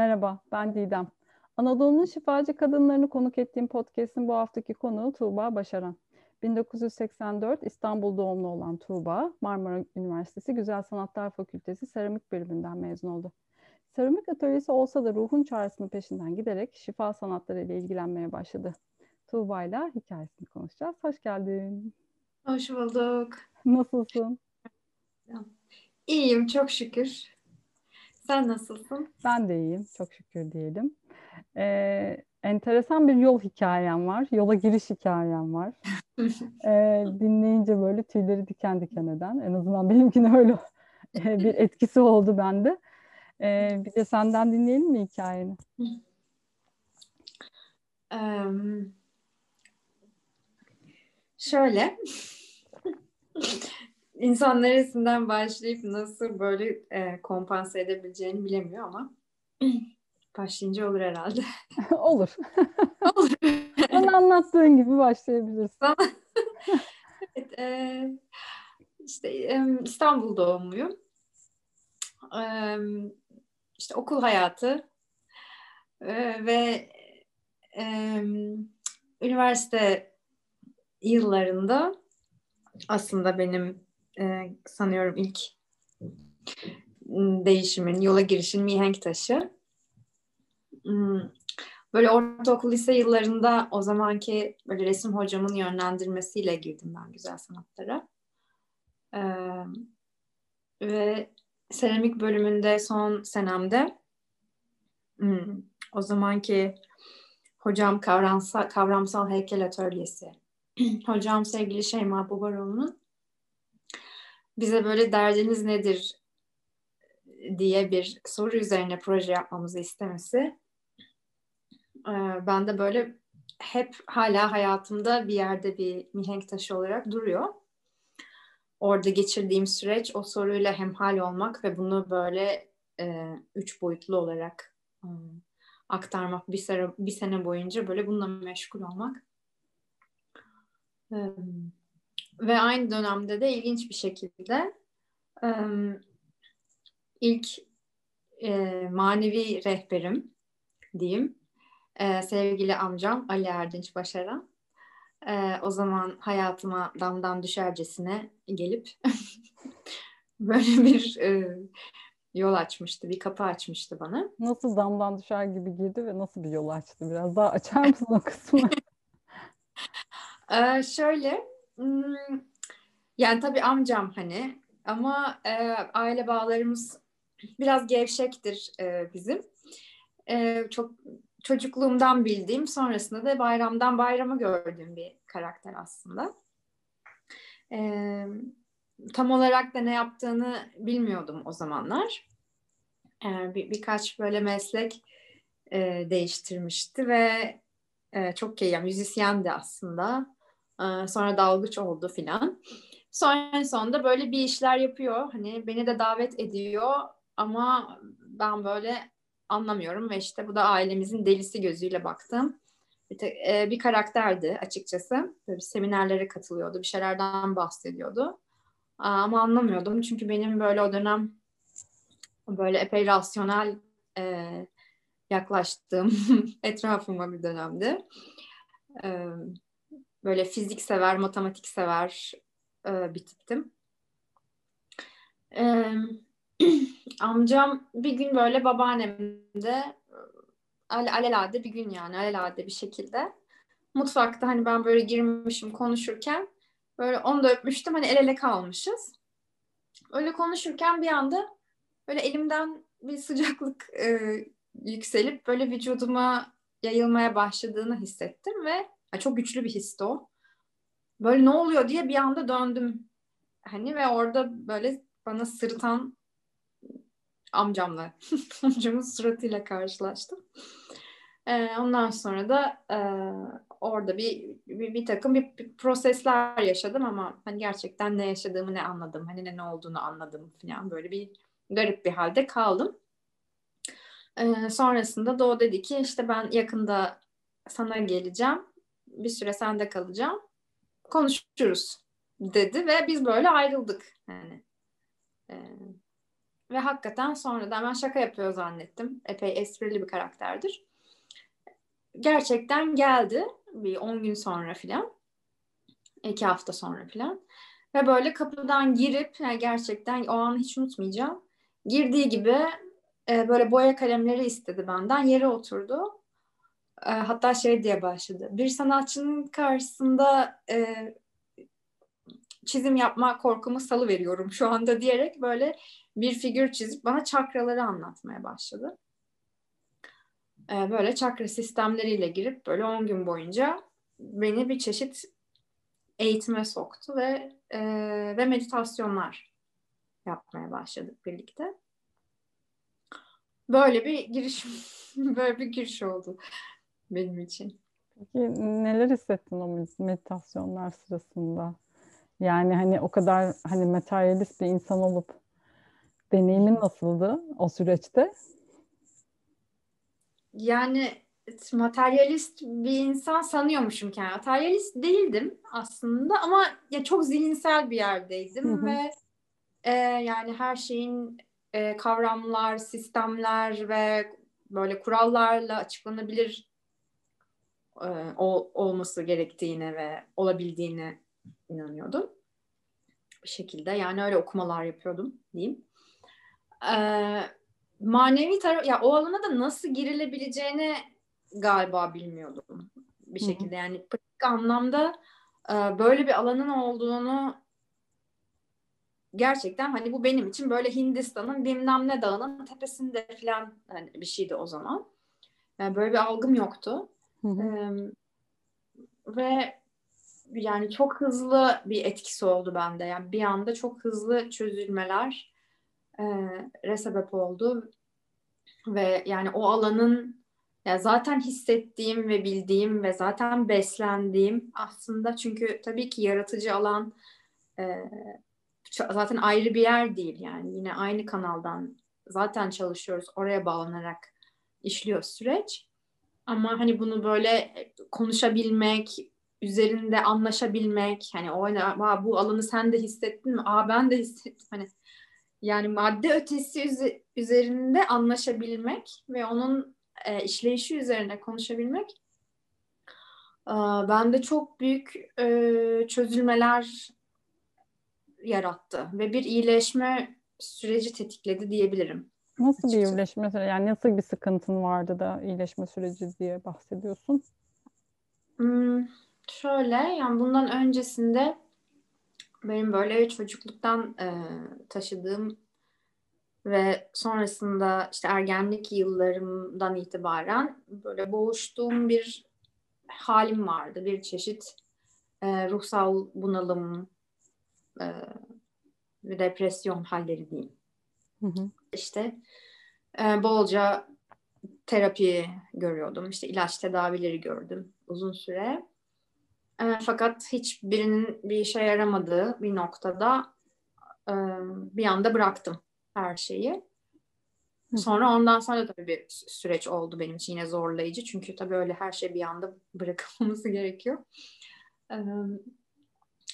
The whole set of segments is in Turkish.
Merhaba, ben Didem. Anadolu'nun şifacı kadınlarını konuk ettiğim podcast'in bu haftaki konuğu Tuğba Başaran. 1984 İstanbul doğumlu olan Tuğba, Marmara Üniversitesi Güzel Sanatlar Fakültesi Seramik bölümünden mezun oldu. Seramik atölyesi olsa da ruhun çağrısının peşinden giderek şifa sanatları ile ilgilenmeye başladı. Tuğba ile hikayesini konuşacağız. Hoş geldin. Hoş bulduk. Nasılsın? İyiyim çok şükür. Sen nasılsın? Ben de iyiyim. Çok şükür diyelim. Ee, enteresan bir yol hikayem var. Yola giriş hikayem var. ee, dinleyince böyle tüyleri diken diken eden. En azından benimkine öyle bir etkisi oldu bende. Ee, bir de senden dinleyelim mi hikayeni? Um, şöyle İnsan neresinden başlayıp nasıl böyle e, kompanse edebileceğini bilemiyor ama başlayınca olur herhalde. olur. olur. Bana anlattığın gibi başlayabilirsin. evet, e, işte e, İstanbul doğumluyum. E, işte okul hayatı e, ve e, üniversite yıllarında aslında benim e, sanıyorum ilk değişimin, yola girişin mihenk taşı. Hmm, böyle ortaokul lise yıllarında o zamanki böyle resim hocamın yönlendirmesiyle girdim ben güzel sanatlara. Ee, ve seramik bölümünde son senemde hmm, o zamanki hocam kavramsal, kavramsal heykel atölyesi. hocam sevgili Şeyma Bubaroğlu'nun bize böyle derdiniz nedir diye bir soru üzerine proje yapmamızı istemesi. Ee, ben de böyle hep hala hayatımda bir yerde bir mihenk taşı olarak duruyor. Orada geçirdiğim süreç o soruyla hemhal olmak ve bunu böyle e, üç boyutlu olarak e, aktarmak bir sene, bir sene boyunca böyle bununla meşgul olmak. E, ve aynı dönemde de ilginç bir şekilde e, ilk e, manevi rehberim diyeyim e, sevgili amcam Ali Erdinç Başaran e, o zaman hayatıma damdan düşercesine gelip böyle bir e, yol açmıştı, bir kapı açmıştı bana. Nasıl damdan düşer gibi girdi ve nasıl bir yol açtı? Biraz daha açar mısın o kısmı? ee, şöyle, yani tabii amcam hani ama e, aile bağlarımız biraz gevşektir e, bizim. E, çok çocukluğumdan bildiğim, sonrasında da bayramdan bayrama gördüğüm bir karakter aslında. E, tam olarak da ne yaptığını bilmiyordum o zamanlar. E, bir, birkaç böyle meslek e, değiştirmişti ve e, çok iyi, yani aslında sonra dalgıç oldu filan. Sonra en sonunda böyle bir işler yapıyor. Hani beni de davet ediyor ama ben böyle anlamıyorum ve işte bu da ailemizin delisi gözüyle baktım. Bir, te, e, bir karakterdi açıkçası. Böyle seminerlere katılıyordu, bir şeylerden bahsediyordu. Ama anlamıyordum çünkü benim böyle o dönem böyle epey rasyonel e, yaklaştığım etrafıma bir dönemdi. E, böyle fizik sever, matematik sever e, bir tiptim. E, amcam bir gün böyle babaannemde ale, alelade bir gün yani alelade bir şekilde mutfakta hani ben böyle girmişim konuşurken böyle onu da öpmüştüm hani el ele kalmışız. Öyle konuşurken bir anda böyle elimden bir sıcaklık e, yükselip böyle vücuduma yayılmaya başladığını hissettim ve çok güçlü bir histi o. Böyle ne oluyor diye bir anda döndüm. Hani ve orada böyle bana sırıtan amcamla, amcamın suratıyla karşılaştım. Ee, ondan sonra da e, orada bir, bir bir takım bir, bir prosesler yaşadım ama hani gerçekten ne yaşadığımı ne anladım, hani ne, ne olduğunu anladım falan böyle bir garip bir halde kaldım. Ee, sonrasında da o dedi ki işte ben yakında sana geleceğim bir süre sende kalacağım. Konuşuruz dedi ve biz böyle ayrıldık. Yani, e, ve hakikaten sonradan ben şaka yapıyor zannettim. Epey esprili bir karakterdir. Gerçekten geldi bir 10 gün sonra filan. iki hafta sonra filan. Ve böyle kapıdan girip yani gerçekten o an hiç unutmayacağım. Girdiği gibi e, böyle boya kalemleri istedi benden. Yere oturdu. E, hatta şey diye başladı. Bir sanatçının karşısında e, çizim yapma korkumu salı veriyorum şu anda diyerek böyle bir figür çizip bana çakraları anlatmaya başladı. E, böyle çakra sistemleriyle girip böyle 10 gün boyunca beni bir çeşit eğitime soktu ve e, ve meditasyonlar yapmaya başladık birlikte. Böyle bir giriş böyle bir giriş oldu benim için. Peki neler hissettin o meditasyonlar sırasında? Yani hani o kadar hani materyalist bir insan olup deneyimin nasıldı o süreçte? Yani materyalist bir insan sanıyormuşum kendimi. Materyalist değildim aslında ama ya çok zihinsel bir yerdeydim hı hı. ve e, yani her şeyin e, kavramlar, sistemler ve böyle kurallarla açıklanabilir e, ol, olması gerektiğine ve olabildiğine inanıyordum. Bir şekilde yani öyle okumalar yapıyordum diyeyim. Manevi taraf ya o alana da nasıl girilebileceğini galiba bilmiyordum bir şekilde. Yani pratik anlamda e, böyle bir alanın olduğunu gerçekten hani bu benim için böyle Hindistan'ın bilmem ne dağının tepesinde falan hani bir şeydi o zaman. Yani böyle bir algım yoktu. Hı ve yani çok hızlı bir etkisi oldu bende. Yani bir anda çok hızlı çözülmeler e, sebep oldu. Ve yani o alanın ya zaten hissettiğim ve bildiğim ve zaten beslendiğim aslında çünkü tabii ki yaratıcı alan e, zaten ayrı bir yer değil yani yine aynı kanaldan zaten çalışıyoruz oraya bağlanarak işliyor süreç ama hani bunu böyle konuşabilmek üzerinde anlaşabilmek hani o hani, bu alanı sen de hissettin mi? Aa ben de hissettim hani yani madde ötesi üzerinde anlaşabilmek ve onun e, işleyişi üzerine konuşabilmek e, bende çok büyük e, çözülmeler yarattı ve bir iyileşme süreci tetikledi diyebilirim. Nasıl bir iyileşme mesela yani nasıl bir sıkıntın vardı da iyileşme süreci diye bahsediyorsun? Hmm, şöyle yani bundan öncesinde benim böyle çocukluktan e, taşıdığım ve sonrasında işte ergenlik yıllarımdan itibaren böyle boğuştuğum bir halim vardı. Bir çeşit e, ruhsal bunalım, e, depresyon halleri diyeyim. Hı hı. İşte e, bolca terapi görüyordum. İşte ilaç tedavileri gördüm uzun süre. E, fakat hiçbirinin bir işe yaramadığı bir noktada e, bir anda bıraktım her şeyi. Sonra ondan sonra da tabii bir süreç oldu benim için yine zorlayıcı. Çünkü tabii öyle her şey bir anda bırakılması gerekiyor.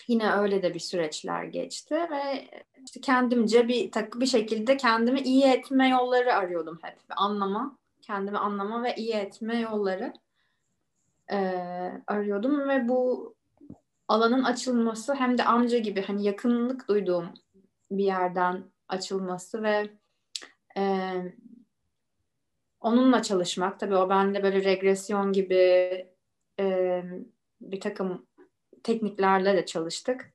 Yine öyle de bir süreçler geçti ve işte kendimce bir takı bir şekilde kendimi iyi etme yolları arıyordum hep. Anlama, kendimi anlama ve iyi etme yolları e, arıyordum ve bu alanın açılması hem de amca gibi hani yakınlık duyduğum bir yerden açılması ve e, onunla çalışmak tabii o bende böyle regresyon gibi e, bir takım tekniklerle de çalıştık.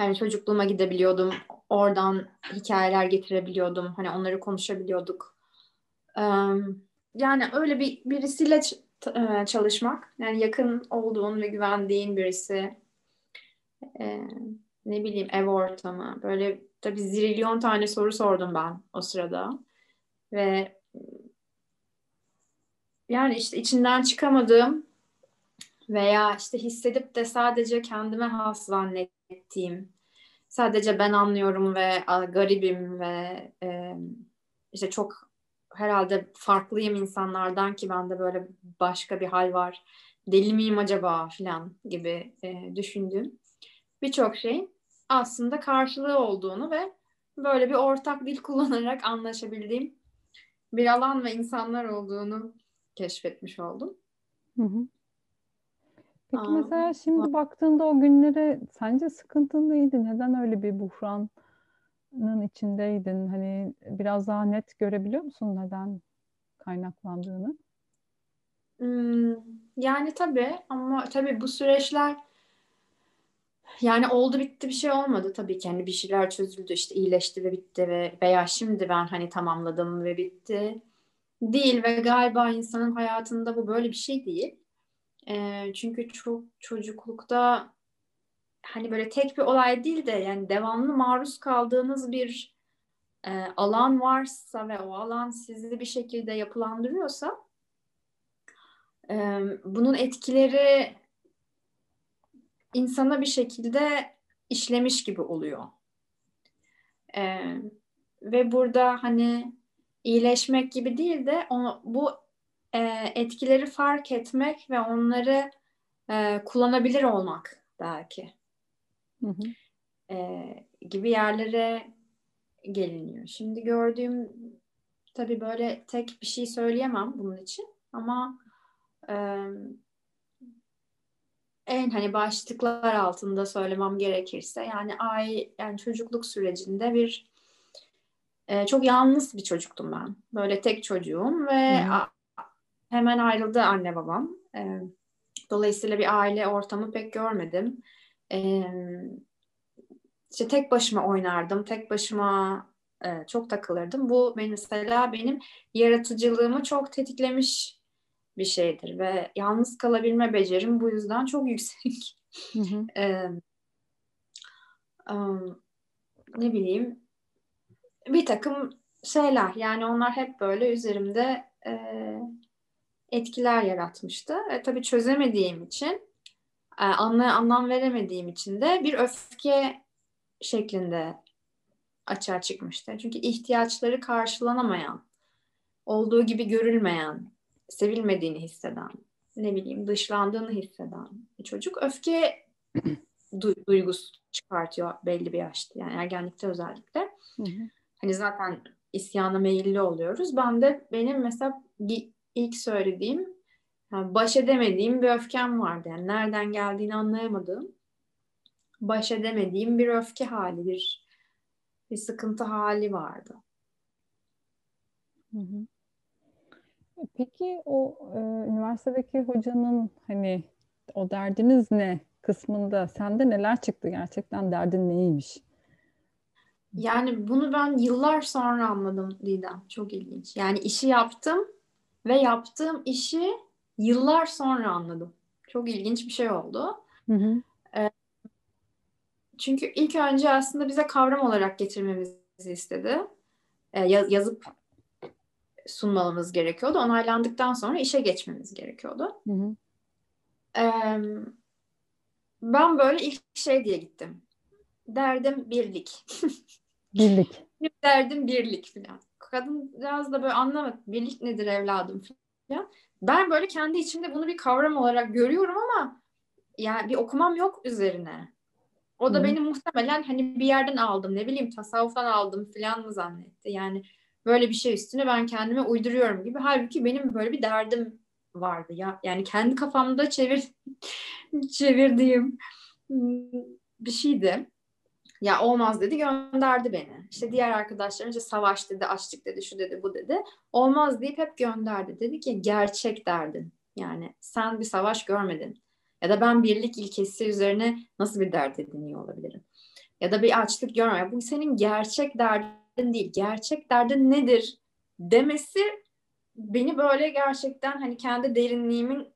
Yani çocukluğuma gidebiliyordum. Oradan hikayeler getirebiliyordum. Hani onları konuşabiliyorduk. Yani öyle bir birisiyle ç- çalışmak. Yani yakın olduğun ve güvendiğin birisi. Ne bileyim ev ortamı. Böyle tabii zilyon tane soru sordum ben o sırada. Ve yani işte içinden çıkamadığım veya işte hissedip de sadece kendime has zannettiğim, sadece ben anlıyorum ve garibim ve e, işte çok herhalde farklıyım insanlardan ki bende böyle başka bir hal var. Deli miyim acaba filan gibi e, düşündüğüm birçok şey aslında karşılığı olduğunu ve böyle bir ortak dil kullanarak anlaşabildiğim bir alan ve insanlar olduğunu keşfetmiş oldum. Hı hı. Peki Aa, mesela şimdi baktığında o günlere sence sıkıntın neydi? Neden öyle bir buhranın içindeydin? Hani biraz daha net görebiliyor musun neden kaynaklandığını? Hmm, yani tabii ama tabii bu süreçler yani oldu bitti bir şey olmadı tabii ki. Hani bir şeyler çözüldü işte iyileşti ve bitti ve veya şimdi ben hani tamamladım ve bitti. Değil ve galiba insanın hayatında bu böyle bir şey değil. E, çünkü çok çocuklukta hani böyle tek bir olay değil de yani devamlı maruz kaldığınız bir e, alan varsa ve o alan sizi bir şekilde yapılandırıyorsa e, bunun etkileri insana bir şekilde işlemiş gibi oluyor. E, ve burada hani iyileşmek gibi değil de o, bu e, etkileri fark etmek ve onları e, kullanabilir olmak belki. Hı hı. E, gibi yerlere geliniyor. Şimdi gördüğüm tabii böyle tek bir şey söyleyemem bunun için ama e, en hani başlıklar altında söylemem gerekirse yani ay yani çocukluk sürecinde bir e, çok yalnız bir çocuktum ben. Böyle tek çocuğum ve hı hemen ayrıldı anne babam. E, dolayısıyla bir aile ortamı pek görmedim. E, işte tek başıma oynardım, tek başıma e, çok takılırdım. Bu mesela benim yaratıcılığımı çok tetiklemiş bir şeydir ve yalnız kalabilme becerim bu yüzden çok yüksek. Hı hı. e, um, ne bileyim bir takım şeyler yani onlar hep böyle üzerimde e, etkiler yaratmıştı. E, tabii çözemediğim için, e, anla, anlam veremediğim için de bir öfke şeklinde açığa çıkmıştı. Çünkü ihtiyaçları karşılanamayan, olduğu gibi görülmeyen, sevilmediğini hisseden, ne bileyim dışlandığını hisseden çocuk öfke du- duygusu çıkartıyor belli bir yaşta. Yani ergenlikte özellikle. Hı hı. Hani zaten isyana meyilli oluyoruz. Ben de benim mesela ilk söylediğim yani baş edemediğim bir öfkem vardı. Yani nereden geldiğini anlayamadığım baş edemediğim bir öfke hali, bir, bir sıkıntı hali vardı. Hı hı. Peki o e, üniversitedeki hocanın hani o derdiniz ne kısmında sende neler çıktı gerçekten derdin neymiş? Yani bunu ben yıllar sonra anladım Didem. Çok ilginç. Yani işi yaptım ve yaptığım işi yıllar sonra anladım. Çok ilginç bir şey oldu. Hı hı. Ee, çünkü ilk önce aslında bize kavram olarak getirmemizi istedi. Ee, yazıp sunmamız gerekiyordu. Onaylandıktan sonra işe geçmemiz gerekiyordu. Hı hı. Ee, ben böyle ilk şey diye gittim. Derdim birlik. birlik. Derdim birlik falan kadın biraz da böyle anlamadı. Birlik nedir evladım falan. Ben böyle kendi içimde bunu bir kavram olarak görüyorum ama yani bir okumam yok üzerine. O da Hı. benim muhtemelen hani bir yerden aldım ne bileyim tasavvuftan aldım falan mı zannetti. Yani böyle bir şey üstüne ben kendime uyduruyorum gibi. Halbuki benim böyle bir derdim vardı ya. Yani kendi kafamda çevir çevirdiğim bir şeydi. Ya olmaz dedi gönderdi beni. İşte diğer arkadaşlarım işte savaş dedi, açlık dedi, şu dedi, bu dedi. Olmaz deyip hep gönderdi. Dedi ki gerçek derdin. Yani sen bir savaş görmedin. Ya da ben birlik ilkesi üzerine nasıl bir dert ediniyor olabilirim? Ya da bir açlık görme. Bu senin gerçek derdin değil. Gerçek derdin nedir demesi beni böyle gerçekten hani kendi derinliğimin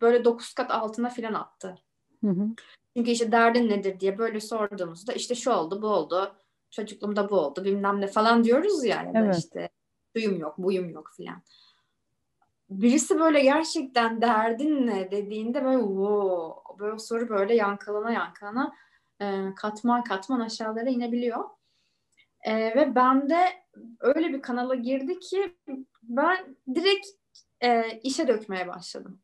böyle dokuz kat altına filan attı. Hı hı. Çünkü işte derdin nedir diye böyle sorduğumuzda işte şu oldu bu oldu çocukluğumda bu oldu bilmem ne falan diyoruz ya. ya evet. işte duyum yok buyum yok filan. Birisi böyle gerçekten derdin ne dediğinde böyle wow, böyle soru böyle yankılana yankılana e, katman katman aşağılara inebiliyor. E, ve ben de öyle bir kanala girdi ki ben direkt e, işe dökmeye başladım.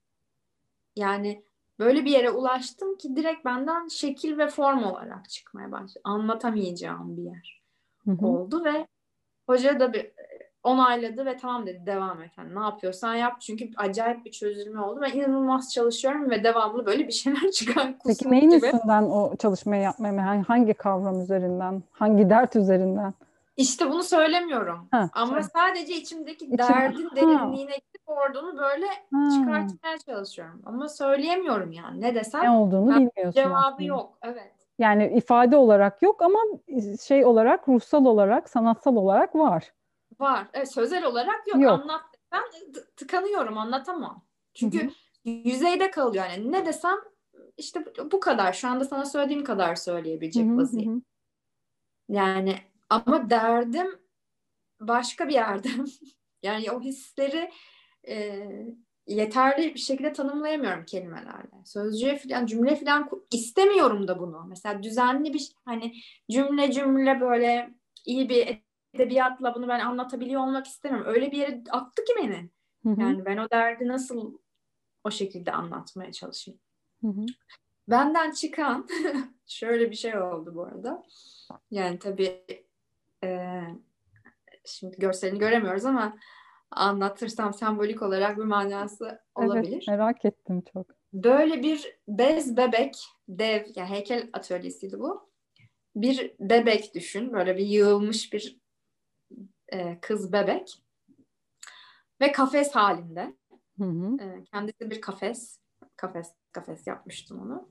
Yani böyle bir yere ulaştım ki direkt benden şekil ve form olarak çıkmaya başladı. Anlatamayacağım bir yer. Hı hı. oldu ve hoca da bir onayladı ve tamam dedi devam et. Yani ne yapıyorsan yap çünkü acayip bir çözülme oldu. Ben inanılmaz çalışıyorum ve devamlı böyle bir şeyler çıkan kusmuk Peki neyin gibi. üstünden o çalışmayı yapmaya hangi kavram üzerinden, hangi dert üzerinden? İşte bunu söylemiyorum. Ha, Ama söyle. sadece içimdeki İçim- derdin Ha. derinliğine gidip oradan böyle Ha, çıkartmaya çalışıyorum. Ama söyleyemiyorum yani. Ne desem ne olduğunu Ha, bilmiyorsun cevabı aslında. yok. Evet. Yani ifade olarak yok ama şey olarak, ruhsal olarak, sanatsal olarak var. Var. Evet, sözel olarak yok. Yok. Anlat. Ben tıkanıyorum. Anlatamam. Çünkü Hı hı. yüzeyde kalıyor. Yani ne desem işte bu- kadar. Şu anda sana söylediğim kadar söyleyebilecek vaziyet. Yani ama derdim başka bir yerde. yani o hisleri e, yeterli bir şekilde tanımlayamıyorum kelimelerle. Sözcüğe falan, cümle falan istemiyorum da bunu. Mesela düzenli bir hani cümle cümle böyle iyi bir edebiyatla bunu ben anlatabiliyor olmak istemiyorum. Öyle bir yere attı ki beni. Yani ben o derdi nasıl o şekilde anlatmaya çalışayım. hı hı. Benden çıkan şöyle bir şey oldu bu arada. Yani tabii e, şimdi görselini göremiyoruz ama anlatırsam sembolik olarak bir manası olabilir. Evet, merak ettim çok. Böyle bir bez bebek dev yani heykel atölyesiydi bu. Bir bebek düşün. Böyle bir yığılmış bir e, kız bebek. Ve kafes halinde. Hı hı. E, kendisi bir kafes. Kafes kafes yapmıştım onu.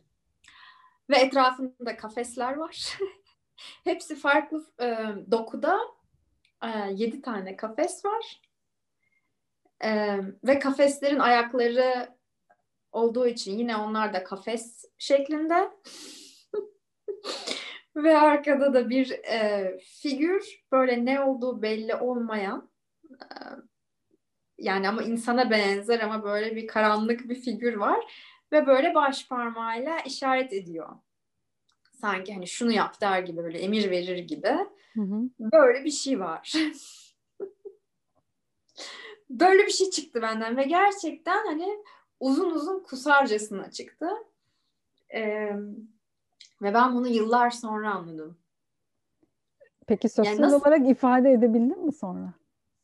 Ve etrafında kafesler var. Hepsi farklı e, dokuda. E, yedi tane kafes var. E, ve kafeslerin ayakları olduğu için yine onlar da kafes şeklinde. ve arkada da bir e, figür böyle ne olduğu belli olmayan e, yani ama insana benzer ama böyle bir karanlık bir figür var ve böyle baş parmağıyla işaret ediyor. Sanki hani şunu yap der gibi böyle emir verir gibi. Hı hı. Böyle bir şey var. böyle bir şey çıktı benden ve gerçekten hani uzun uzun kusarcasına çıktı. Ee, ve ben bunu yıllar sonra anladım. Peki sosyal nasıl- olarak ifade edebildin mi sonra?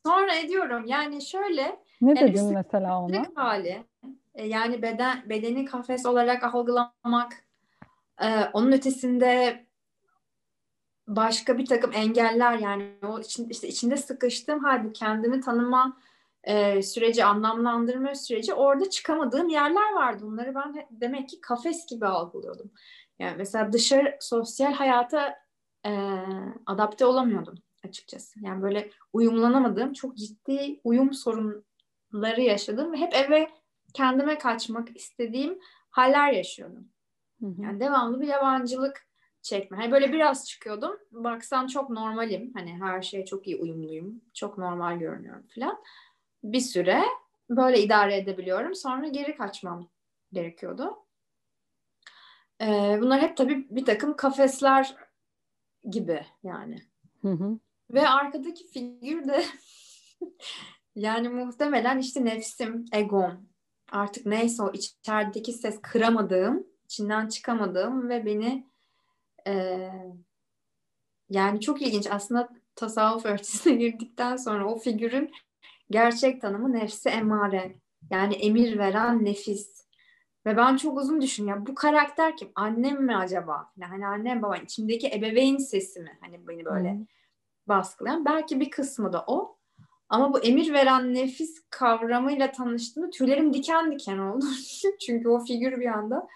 Sonra ediyorum yani şöyle Ne Yani dedin mesela ona? Hali. E, Yani beden bedeni kafes olarak algılamak, e, onun ötesinde başka bir takım engeller yani o için, işte içinde sıkıştığım hal bu kendimi tanıma e, süreci, anlamlandırma süreci orada çıkamadığım yerler vardı. Bunları ben demek ki kafes gibi algılıyordum. Yani mesela dışarı sosyal hayata e, adapte olamıyordum açıkçası. Yani böyle uyumlanamadığım çok ciddi uyum sorunları yaşadım ve hep eve kendime kaçmak istediğim haller yaşıyordum. Hı hı. Yani devamlı bir yabancılık çekme. Hani böyle biraz çıkıyordum. Baksan çok normalim. Hani her şeye çok iyi uyumluyum. Çok normal görünüyorum falan. Bir süre böyle idare edebiliyorum. Sonra geri kaçmam gerekiyordu. Ee, bunlar hep tabii bir takım kafesler gibi yani. Hı hı. Ve arkadaki figür de yani muhtemelen işte nefsim, egom. Artık neyse o içerideki ses kıramadığım, içinden çıkamadığım ve beni e, yani çok ilginç aslında tasavvuf örtüsüne girdikten sonra o figürün gerçek tanımı nefsi emare. Yani emir veren nefis. Ve ben çok uzun düşündüm. Ya bu karakter kim? Annem mi acaba? Yani annem babam içimdeki ebeveyn sesi mi? Hani beni böyle Hı. baskılayan. Belki bir kısmı da o. Ama bu emir veren nefis kavramıyla tanıştığımda tüylerim diken diken oldu. Çünkü o figür bir anda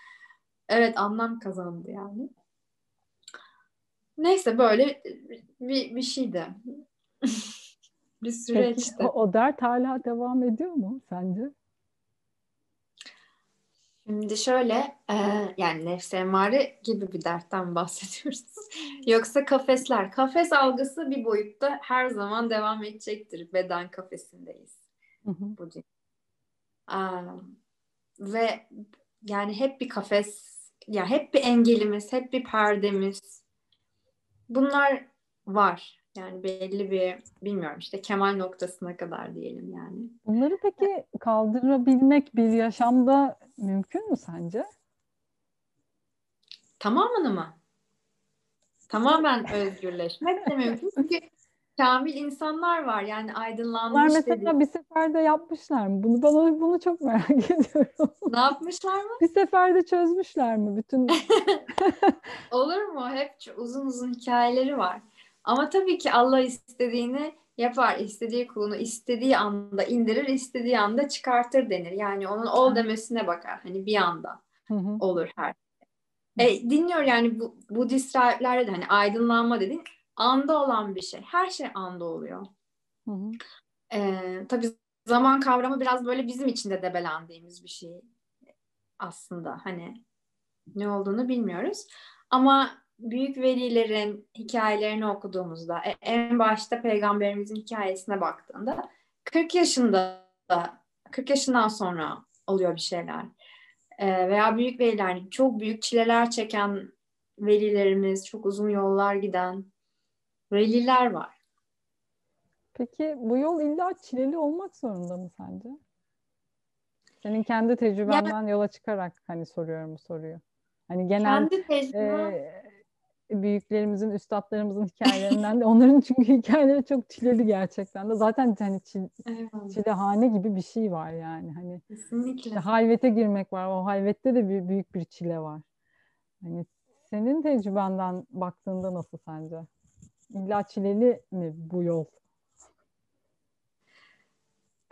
evet anlam kazandı yani. Neyse böyle bir, bir şeydi. bir Peki süreçti. o, o dert hala devam ediyor mu sence? Şimdi şöyle e, yani nefsi emmare gibi bir dertten bahsediyoruz. Yoksa kafesler. Kafes algısı bir boyutta her zaman devam edecektir. Beden kafesindeyiz. Hı hı. bu. Aa, ve yani hep bir kafes, ya hep bir engelimiz, hep bir perdemiz. Bunlar var. Yani belli bir bilmiyorum işte kemal noktasına kadar diyelim yani. Bunları peki kaldırabilmek bir yaşamda mümkün mü sence? Tamamını mı? Tamamen özgürleşmek de mümkün. Çünkü kamil insanlar var yani aydınlanmış Bunlar mesela dedi. bir seferde yapmışlar mı? Bunu bana bunu çok merak ediyorum. Ne yapmışlar mı? bir seferde çözmüşler mi bütün Olur mu? Hep uzun uzun hikayeleri var. Ama tabii ki Allah istediğini yapar. İstediği kulunu istediği anda indirir, istediği anda çıkartır denir. Yani onun ol demesine bakar. Hani bir anda Hı hı. olur her şey. E, dinliyor yani bu Budist rahiplerde de hani aydınlanma dediğin anda olan bir şey. Her şey anda oluyor. Hı hı. Ee, tabii zaman kavramı biraz böyle bizim içinde debelendiğimiz bir şey aslında. Hani ne olduğunu bilmiyoruz. Ama büyük velilerin hikayelerini okuduğumuzda e- en başta peygamberimizin hikayesine baktığında 40 yaşında 40 yaşından sonra oluyor bir şeyler. Ee, veya büyük veliler çok büyük çileler çeken velilerimiz, çok uzun yollar giden veliler var. Peki bu yol illa çileli olmak zorunda mı sence? Senin kendi tecrübenden yola çıkarak hani soruyorum bu soruyu. Hani genel Kendi tecrübem e, büyüklerimizin, üstadlarımızın hikayelerinden de onların çünkü hikayeleri çok çileli gerçekten de. Zaten hani çil, Evet, çilehane gibi bir şey var yani. Hani kesinlikle. işte halvete girmek var. O halvette de bir, büyük bir çile var. Hani senin tecrübenden baktığında nasıl sence? İlla çileli mi bu yol?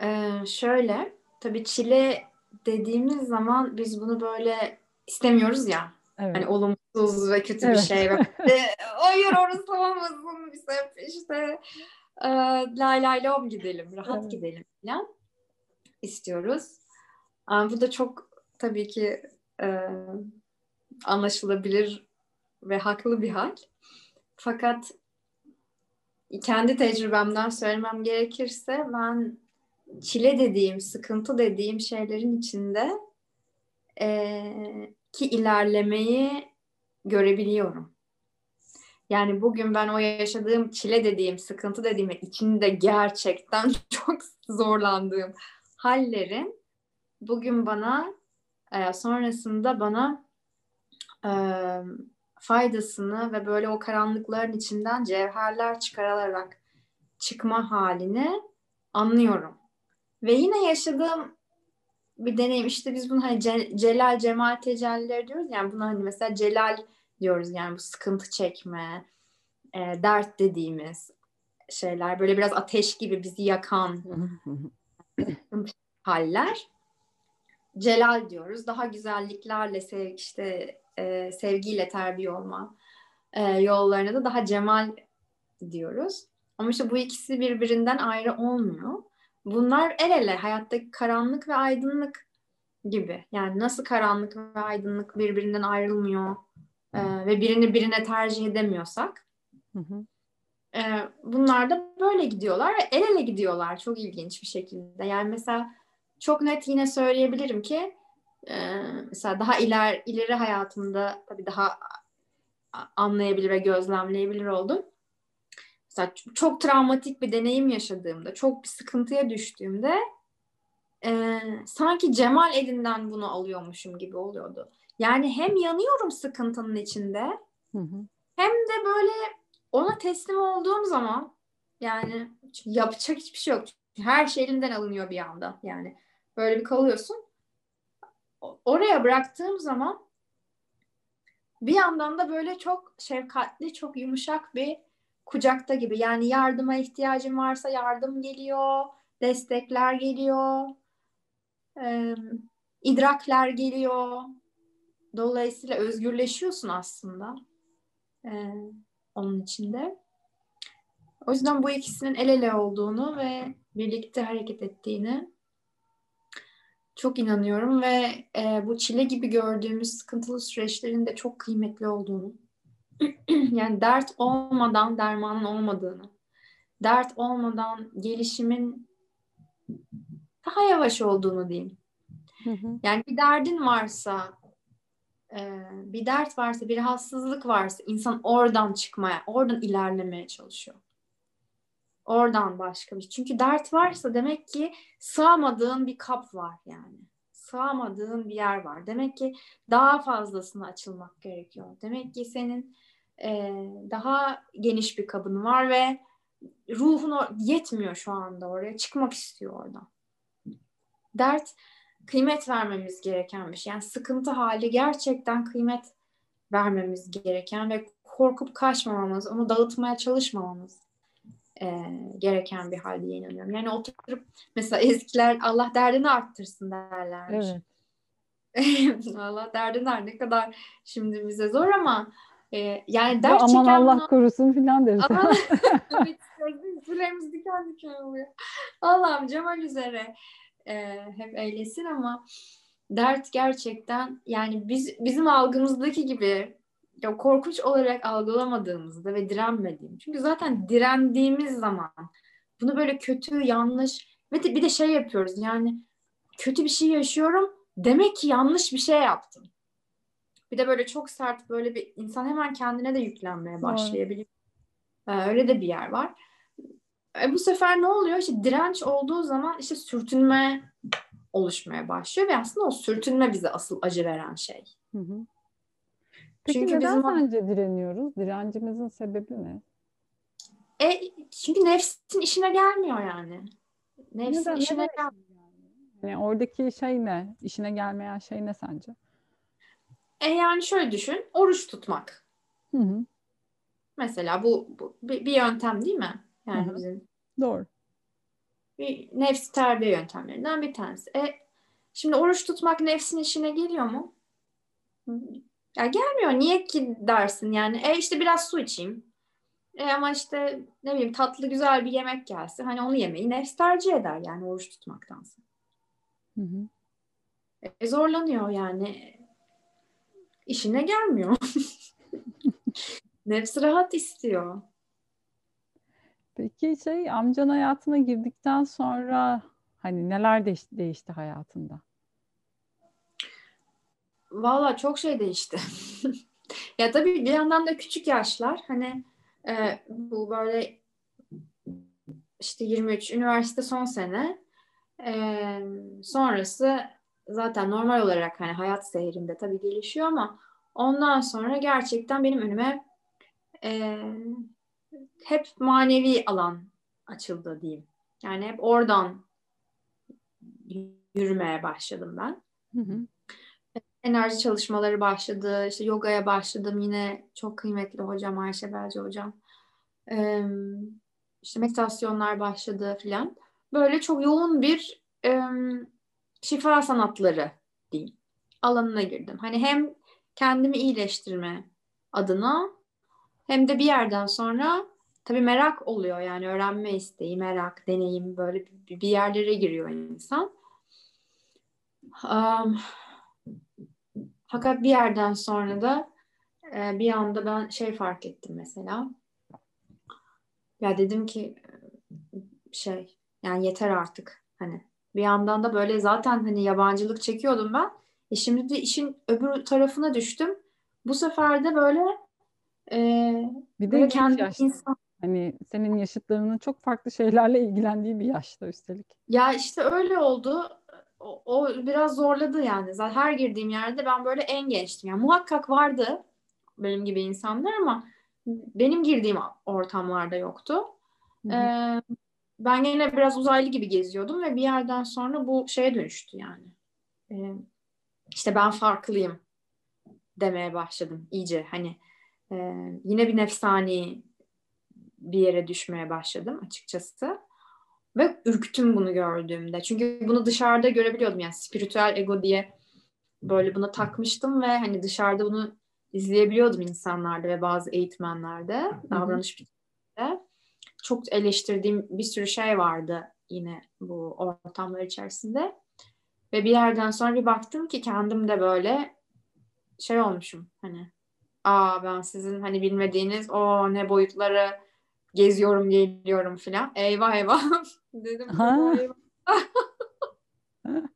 Ee, şöyle, tabii çile dediğimiz zaman biz bunu böyle istemiyoruz ya. Evet. Hani olumsuz ve kötü bir Evet. şey. Böyle, Hayır orası olmasın. Biz hep işte e, lay lay lom gidelim, rahat Evet. gidelim falan istiyoruz. Ama bu da çok tabii ki e, anlaşılabilir ve haklı bir hal. Fakat kendi tecrübemden söylemem gerekirse ben çile dediğim, sıkıntı dediğim şeylerin içinde eee, ki ilerlemeyi görebiliyorum. Yani bugün ben o yaşadığım çile dediğim, sıkıntı dediğim içinde gerçekten çok zorlandığım hallerin bugün bana e, sonrasında bana e, faydasını ve böyle o karanlıkların içinden cevherler çıkarılarak çıkma halini anlıyorum. Ve yine yaşadığım bir deneyim işte biz bunu hani ce- celal cemal tecellileri diyoruz yani buna hani mesela celal diyoruz yani bu sıkıntı çekme e, dert dediğimiz şeyler böyle biraz ateş gibi bizi yakan haller celal diyoruz daha güzelliklerle sev işte e, sevgiyle terbiye olma e, yollarına da daha cemal diyoruz ama işte bu ikisi birbirinden ayrı olmuyor bunlar el ele hayattaki karanlık ve aydınlık gibi. Yani nasıl karanlık ve aydınlık birbirinden ayrılmıyor e, ve birini birine tercih edemiyorsak Hı hı. e, bunlar da böyle gidiyorlar ve el ele gidiyorlar çok ilginç bir şekilde. Yani mesela çok net yine söyleyebilirim ki e, mesela daha iler ileri hayatımda tabii daha anlayabilir ve gözlemleyebilir oldum. Mesela çok travmatik bir deneyim yaşadığımda, çok bir sıkıntıya düştüğümde e, sanki Cemal elinden bunu alıyormuşum gibi oluyordu. Yani hem yanıyorum sıkıntının içinde Hı hı. hem de böyle ona teslim olduğum zaman yani yapacak hiçbir şey yok. Her şey elinden alınıyor bir anda. Yani böyle bir kalıyorsun. Oraya bıraktığım zaman bir yandan da böyle çok şefkatli, çok yumuşak bir kucakta gibi. Yani yardıma ihtiyacın varsa yardım geliyor, destekler geliyor, e, idrakler geliyor. Dolayısıyla özgürleşiyorsun aslında e, onun içinde. O yüzden bu ikisinin el ele olduğunu ve birlikte hareket ettiğini çok inanıyorum ve e, bu çile gibi gördüğümüz sıkıntılı süreçlerin de çok kıymetli olduğunu, yani dert olmadan dermanın olmadığını, dert olmadan gelişimin daha yavaş olduğunu diyeyim. Hı hı. Yani bir derdin varsa, e, bir dert varsa, bir rahatsızlık varsa insan oradan çıkmaya, oradan ilerlemeye çalışıyor. Oradan başka bir. Çünkü dert varsa demek ki sığamadığın bir kap var yani. Sığamadığın bir yer var. Demek ki daha fazlasına açılmak gerekiyor. Demek ki senin e, daha geniş bir kabın var ve ruhun o- yetmiyor şu anda oraya. Çıkmak istiyor oradan. Dert kıymet vermemiz gereken bir şey. Yani sıkıntı hali gerçekten kıymet vermemiz gereken ve korkup kaçmamamız, onu dağıtmaya çalışmamamız e, gereken bir hal diye inanıyorum. Yani oturup mesela eskiler Allah derdini arttırsın derlermiş. Evet. Allah derdini art ne kadar şimdi bize zor ama e, yani Ya dert aman çeken Allah bunu- korusun filan deriz. Aman tüylerimiz diken diken oluyor. Allah'ım Cemal üzere e, hep eylesin ama dert gerçekten yani biz bizim algımızdaki gibi ya korkunç olarak algılamadığımızda ve direnmediğim. Çünkü zaten direndiğimiz zaman bunu böyle kötü, yanlış ve de bir de şey yapıyoruz yani kötü bir şey yaşıyorum demek ki yanlış bir şey yaptım. Bir de böyle çok sert böyle bir insan hemen kendine de yüklenmeye başlayabiliyor. Ee, öyle de bir yer var. E, bu sefer ne oluyor? İşte direnç olduğu zaman işte sürtünme oluşmaya başlıyor ve aslında o sürtünme bize asıl acı veren şey. Hı hı. Peki Çünkü neden bizim sence direniyoruz? Direncimizin sebebi ne? E, çünkü nefsin işine gelmiyor yani. Nefsin Neden, işine neden gelmiyor? Yani oradaki şey ne? İşine gelmeyen şey ne sence? E yani şöyle düşün. Oruç tutmak. Hı hı. Mesela bu, bu bir, bir yöntem değil mi? Yani Hı hı. bizim Doğru. bir nefsi terbiye yöntemlerinden bir tanesi. E, şimdi oruç tutmak nefsin işine geliyor mu? Ya gelmiyor. Niye ki dersin yani? E işte biraz su içeyim. E ama işte ne bileyim tatlı güzel bir yemek gelse hani onu yemeyi nefs tercih eder yani oruç tutmaktansa. Hı hı. E, zorlanıyor yani. İşine gelmiyor. Nefsi rahat istiyor. Peki şey amcan hayatına girdikten sonra hani neler değişti, değişti hayatında? Valla çok şey değişti. ya tabii bir yandan da küçük yaşlar hani e, bu böyle işte 23 üniversite son sene e, sonrası zaten normal olarak hani hayat seyrinde tabii gelişiyor ama ondan sonra gerçekten benim önüme e, hep manevi alan açıldı diyeyim. Yani hep oradan yürümeye başladım ben Hı hı. Enerji çalışmaları başladı. İşte yogaya başladım. Yine çok kıymetli hocam Ayşe Belce hocam. Ee, işte meditasyonlar başladı filan. Böyle çok yoğun bir e, şifa sanatları diyeyim. Alanına girdim. Hani hem kendimi iyileştirme adına hem de bir yerden sonra tabii merak oluyor. Yani öğrenme isteği, merak, deneyim böyle bir yerlere giriyor insan. Um, fakat bir yerden sonra da e, bir anda ben şey fark ettim mesela. Ya dedim ki e, şey yani yeter artık hani. Bir yandan da böyle zaten hani yabancılık çekiyordum ben. E şimdi de işin öbür tarafına düştüm. Bu sefer de böyle e, Bir de kendi yaşta. insan Hani senin yaşıtlarının çok farklı şeylerle ilgilendiği bir yaşta üstelik. Ya işte öyle oldu. O, o biraz zorladı yani. Zaten her girdiğim yerde ben böyle en gençtim. Yani muhakkak vardı benim gibi insanlar ama benim girdiğim ortamlarda yoktu. Hı hı. Ee, ben yine biraz uzaylı gibi geziyordum ve bir yerden sonra bu şeye dönüştü yani. Ee, işte ben farklıyım demeye başladım iyice. Hani e, yine bir nefsani bir yere düşmeye başladım açıkçası. Ve ürktüm bunu gördüğümde. Çünkü bunu dışarıda görebiliyordum. Yani spiritüel ego diye böyle buna takmıştım ve hani dışarıda bunu izleyebiliyordum insanlarda ve bazı eğitmenlerde, davranış biçiminde. Çok eleştirdiğim bir sürü şey vardı yine bu ortamlar içerisinde. Ve bir yerden sonra bir baktım ki kendim de böyle şey olmuşum hani aa ben sizin hani bilmediğiniz o ne boyutları geziyorum geliyorum filan. Eyvah eyvah dedim. Ha. eyvah.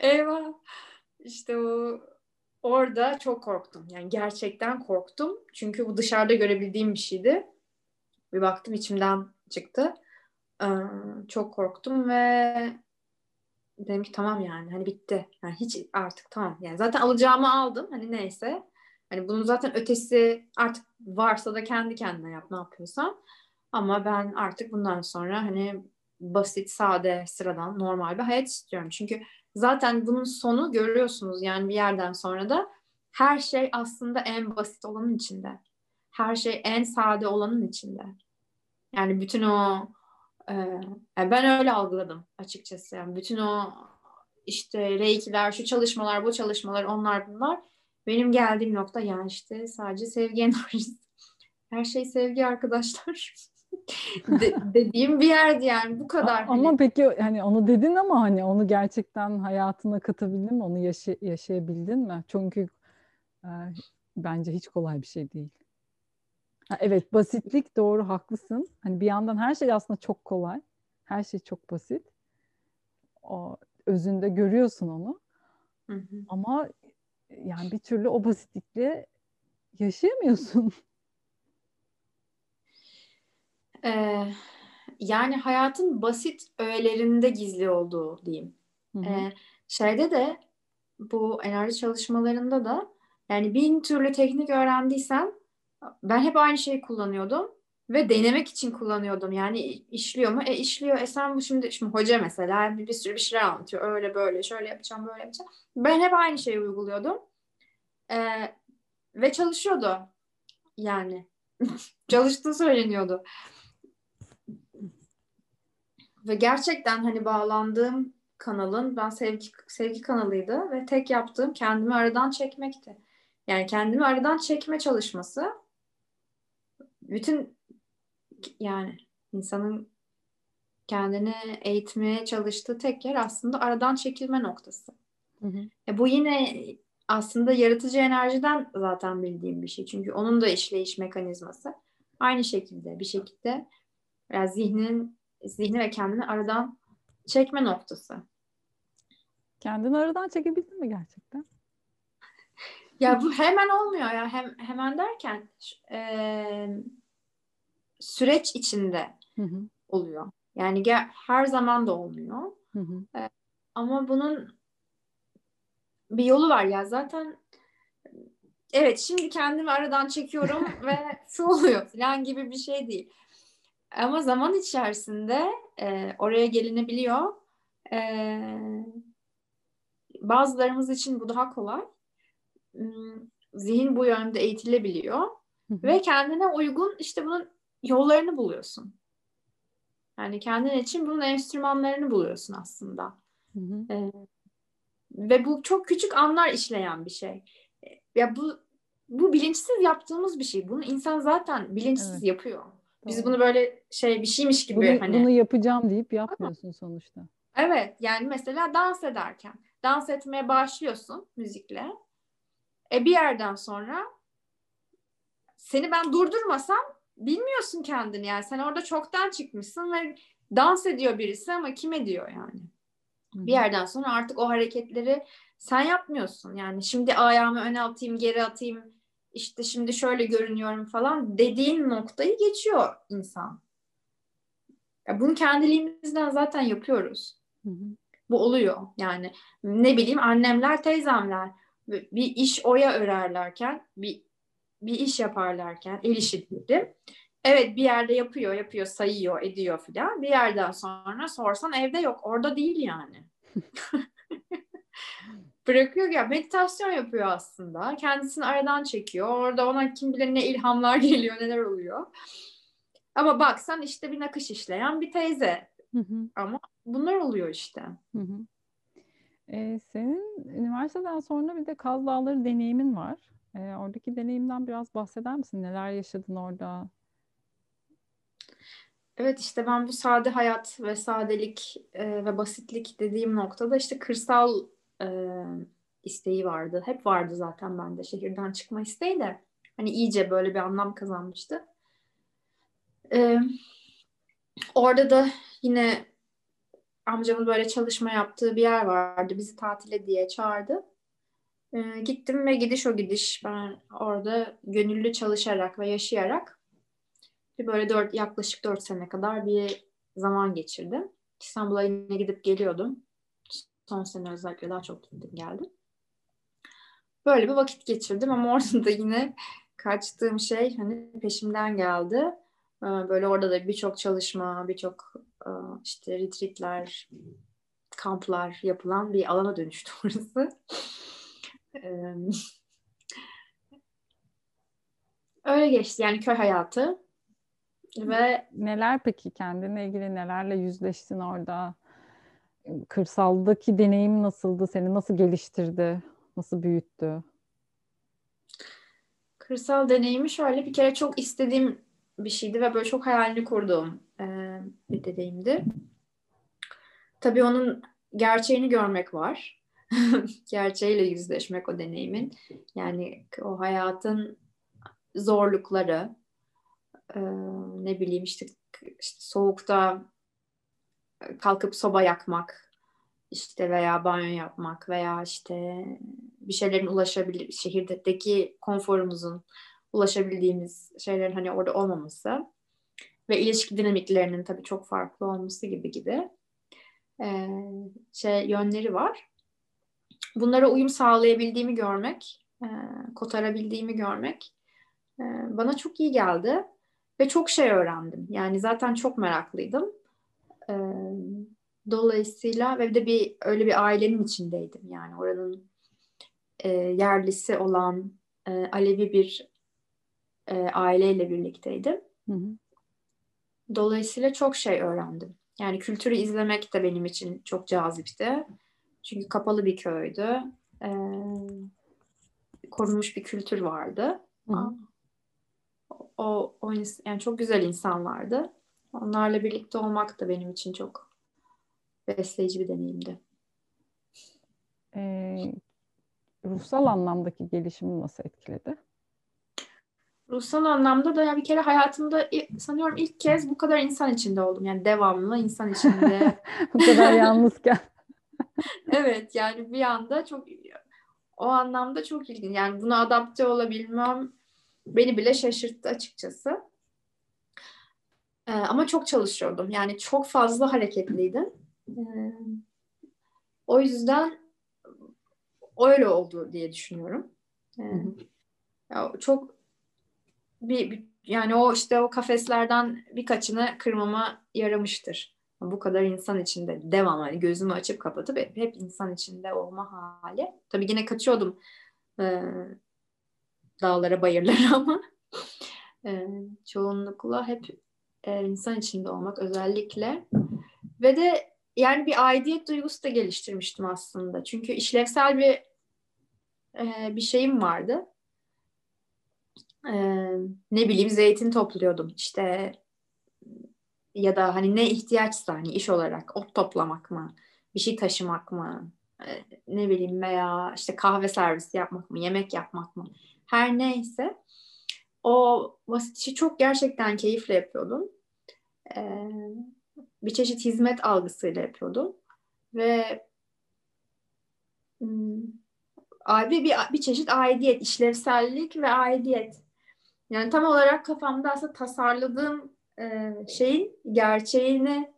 eyvah. İşte o orada çok korktum. Yani gerçekten korktum. Çünkü bu dışarıda görebildiğim bir şeydi. Bir baktım içimden çıktı. Ee, çok korktum ve dedim ki tamam yani hani bitti. Yani hiç artık tamam. Yani zaten alacağımı aldım. Hani neyse. Hani bunun zaten ötesi artık varsa da kendi kendine yap ne yapıyorsan. Ama ben artık bundan sonra hani basit, sade, sıradan, normal bir hayat istiyorum. Çünkü zaten bunun sonu görüyorsunuz yani bir yerden sonra da her şey aslında en basit olanın içinde. Her şey en sade olanın içinde. Yani bütün o e, ben öyle algıladım açıkçası. Yani bütün o işte reikiler, şu çalışmalar, bu çalışmalar, onlar bunlar benim geldiğim nokta yani işte sadece sevgi enerjisi. Her şey sevgi arkadaşlar. De, dediğim bir yerdi yani bu kadar. Ama hani. peki hani onu dedin ama hani onu gerçekten hayatına katabildin mi? Onu yaşa yaşayabildin mi? Çünkü e, bence hiç kolay bir şey değil. Ha, evet basitlik doğru haklısın. Hani bir yandan her şey aslında çok kolay. Her şey çok basit. O özünde görüyorsun onu. Hı hı. Ama yani bir türlü o basitlikle yaşayamıyorsun. Ee, yani hayatın basit öğelerinde gizli olduğu diyeyim. Hı hı. Ee, şeyde de bu enerji çalışmalarında da yani bin türlü teknik öğrendiysen ben hep aynı şeyi kullanıyordum ve denemek için kullanıyordum. Yani işliyor mu? E işliyor. E sen bu şimdi şimdi hoca mesela bir, bir sürü bir şeyler anlatıyor. Öyle böyle şöyle yapacağım böyle yapacağım. Ben hep aynı şeyi uyguluyordum. Ee, ve çalışıyordu. Yani çalıştığı söyleniyordu. Ve gerçekten hani bağlandığım kanalın ben sevgi sevgi kanalıydı ve tek yaptığım kendimi aradan çekmekti. Yani kendimi aradan çekme çalışması bütün yani insanın kendini eğitmeye çalıştığı tek yer aslında aradan çekilme noktası. Hı hı. E bu yine aslında yaratıcı enerjiden zaten bildiğim bir şey. Çünkü onun da işleyiş mekanizması aynı şekilde bir şekilde yani zihnin zihni ve kendini aradan çekme noktası. Kendini aradan çekebildin mi gerçekten? ya bu hemen olmuyor ya. Hem, hemen derken e, süreç içinde hı hı. oluyor. Yani ger- her zaman da olmuyor. Hı hı. E, ama bunun bir yolu var ya zaten evet şimdi kendimi aradan çekiyorum ve şu oluyor falan gibi bir şey değil. Ama zaman içerisinde e, oraya gelinebiliyor. E, bazılarımız için bu daha kolay. Hmm, zihin bu yönde eğitilebiliyor. Hı hı. Ve kendine uygun işte bunun yollarını buluyorsun. Yani kendin için bunun enstrümanlarını buluyorsun aslında. Hı hı. E, ve bu çok küçük anlar işleyen bir şey. Ya bu bu bilinçsiz yaptığımız bir şey. Bunu insan zaten bilinçsiz evet. yapıyor. Biz Doğru. bunu böyle şey bir şeymiş gibi bunu, hani. Bunu yapacağım deyip yapmıyorsun sonuçta. Evet yani mesela dans ederken dans etmeye başlıyorsun müzikle. E bir yerden sonra seni ben durdurmasam bilmiyorsun kendini yani sen orada çoktan çıkmışsın ve dans ediyor birisi ama kim ediyor yani? Bir yerden sonra artık o hareketleri sen yapmıyorsun. Yani şimdi ayağımı öne atayım, geri atayım, işte şimdi şöyle görünüyorum falan dediğin noktayı geçiyor insan. Ya bunu kendiliğimizden zaten yapıyoruz. Hı hı. Bu oluyor. Yani ne bileyim annemler, teyzemler bir iş oya örerlerken, bir bir iş yaparlarken, el işi diyelim. Evet bir yerde yapıyor, yapıyor, sayıyor, ediyor filan. Bir yerden sonra sorsan evde yok. Orada değil yani. Bırakıyor ya meditasyon yapıyor aslında. Kendisini aradan çekiyor. Orada ona kim bilir ne ilhamlar geliyor, neler oluyor. Ama baksan işte bir nakış işleyen bir teyze. Hı hı. Ama bunlar oluyor işte. Hı hı. Ee, senin üniversiteden sonra bir de Kaz Dağları deneyimin var. Ee, oradaki deneyimden biraz bahseder misin? Neler yaşadın orada? Evet işte ben bu sade hayat ve sadelik e, ve basitlik dediğim noktada işte kırsal e, isteği vardı. Hep vardı zaten bende şehirden çıkma isteği de. Hani iyice böyle bir anlam kazanmıştı. E, orada da yine amcamın böyle çalışma yaptığı bir yer vardı. Bizi tatile diye çağırdı. E, gittim ve gidiş o gidiş ben orada gönüllü çalışarak ve yaşayarak böyle dört, yaklaşık dört sene kadar bir zaman geçirdim. İstanbul'a yine gidip geliyordum. Son sene özellikle daha çok gittim geldim. böyle bir vakit geçirdim ama orada da yine kaçtığım şey hani peşimden geldi. Ee, böyle orada da birçok çalışma, birçok e, işte retreatler, kamplar yapılan bir alana dönüştü orası. Öyle geçti yani köy hayatı ve neler peki kendine ilgili nelerle yüzleştin orada? Kırsaldaki deneyim nasıldı? Seni nasıl geliştirdi? Nasıl büyüttü? Kırsal deneyimi şöyle bir kere çok istediğim bir şeydi ve böyle çok hayalini kurduğum e, bir deneyimdi. Tabii onun gerçeğini görmek var. Gerçeğiyle yüzleşmek o deneyimin. Yani o hayatın zorlukları, e, ne bileyim işte, işte soğukta kalkıp soba yakmak, işte veya banyo yapmak veya işte bir şeylerin ulaşabilir şehirdeki konforumuzun ulaşabildiğimiz şeylerin hani orada olmaması ve ilişki dinamiklerinin tabii çok farklı olması gibi gibi e, şey yönleri var. Bunlara uyum sağlayabildiğimi görmek, e, kotarabildiğimi görmek e, bana çok iyi geldi ve çok şey öğrendim. Yani zaten çok meraklıydım. E, dolayısıyla ve de bir öyle bir ailenin içindeydim. Yani oranın e, yerlisi olan e, Alevi bir e, aileyle birlikteydim. Hı hı. Dolayısıyla çok şey öğrendim. Yani kültürü izlemek de benim için çok cazipti. Çünkü kapalı bir köydü. E, korunmuş bir kültür vardı. Hı. O, o yani çok güzel insanlardı. Onlarla birlikte olmak da benim için çok besleyici bir deneyimdi. Ee, ruhsal anlamdaki gelişimi nasıl etkiledi? Ruhsal anlamda da ya bir kere hayatımda sanıyorum ilk kez bu kadar insan içinde oldum. Yani devamlı insan içinde. bu kadar yalnızken. evet yani bir anda çok o anlamda çok ilginç. Yani buna adapte olabilmem beni bile şaşırttı açıkçası. Ee, ama çok çalışıyordum. Yani çok fazla hareketliydim. Ee, o yüzden öyle oldu diye düşünüyorum. Ee, ya çok bir, bir yani o işte o kafeslerden birkaçını kırmama yaramıştır. Bu kadar insan içinde devam hani gözümü açıp kapatıp hep, insan içinde olma hali. Tabii yine kaçıyordum e, dağlara bayırlara ama e, çoğunlukla hep e, insan içinde olmak özellikle ve de yani bir aidiyet duygusu da geliştirmiştim aslında. Çünkü işlevsel bir e, bir şeyim vardı. E, ne bileyim zeytin topluyordum işte ya da hani ne ihtiyaçsa hani iş olarak ot toplamak mı, bir şey taşımak mı, e, ne bileyim veya işte kahve servisi yapmak mı, yemek yapmak mı, her neyse o basit işi çok gerçekten keyifle yapıyordum. Ee, bir çeşit hizmet algısıyla yapıyordum. Ve hmm, bir, bir, bir çeşit aidiyet, işlevsellik ve aidiyet. Yani tam olarak kafamda aslında tasarladığım e, şeyin gerçeğini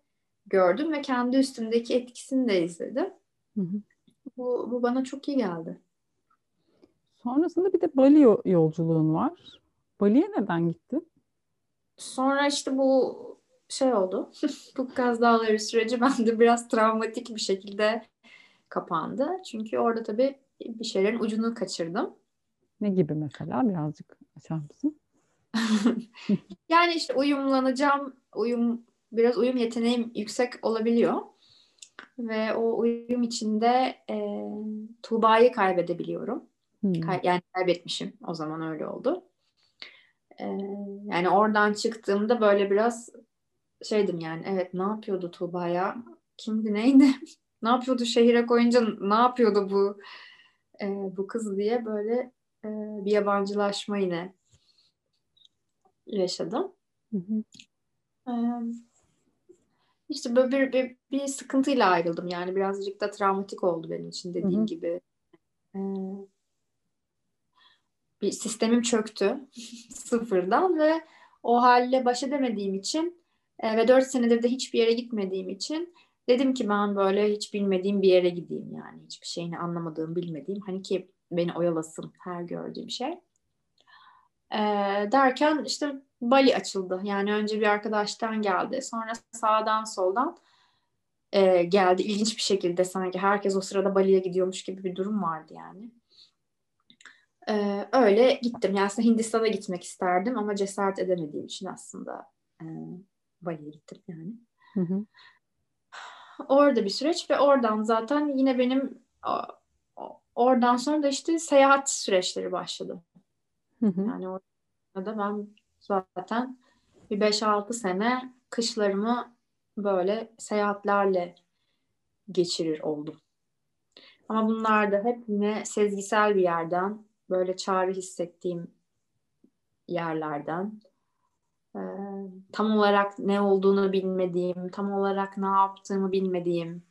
gördüm ve kendi üstümdeki etkisini de izledim. Hı hı. Bu, bu bana çok iyi geldi. Sonrasında bir de Bali yolculuğun var. Bali'ye neden gittin? Sonra işte bu şey oldu. bu Kaz Dağları süreci bende biraz travmatik bir şekilde kapandı. Çünkü orada tabii bir şeylerin ucunu kaçırdım. Ne gibi mesela? Birazcık açar mısın? yani işte uyumlanacağım, uyum biraz uyum yeteneğim yüksek olabiliyor. Ve o uyum içinde e, Tuğba'yı kaybedebiliyorum. Hmm. Kay- yani kaybetmişim. O zaman öyle oldu. E, yani oradan çıktığımda böyle biraz şeydim yani evet ne yapıyordu Tuğba ya? Kimdi neydi? ne yapıyordu şehire koyunca ne yapıyordu bu e, bu kız diye böyle e, bir yabancılaşma yine yaşadım. Hı hı. E, işte böyle bir, bir, bir sıkıntıyla ayrıldım yani birazcık da travmatik oldu benim için dediğim hı hı. gibi. Bir sistemim çöktü sıfırdan ve o halle baş edemediğim için e, ve dört senedir de hiçbir yere gitmediğim için dedim ki ben böyle hiç bilmediğim bir yere gideyim yani. Hiçbir şeyini anlamadığım, bilmediğim. Hani ki beni oyalasın her gördüğüm şey. E, derken işte Bali açıldı. Yani önce bir arkadaştan geldi. Sonra sağdan soldan e, geldi. İlginç bir şekilde sanki herkes o sırada Bali'ye gidiyormuş gibi bir durum vardı yani. E, öyle gittim. Yani aslında Hindistan'a gitmek isterdim ama cesaret edemediğim için aslında e, Bali'ye gittim yani. Hı hı. Orada bir süreç ve oradan zaten yine benim oradan sonra da işte seyahat süreçleri başladı. Hı hı. Yani orada ben zaten bir 5-6 sene kışlarımı böyle seyahatlerle geçirir oldum. Ama bunlar da hep yine sezgisel bir yerden, böyle çağrı hissettiğim yerlerden, e, tam olarak ne olduğunu bilmediğim, tam olarak ne yaptığımı bilmediğim,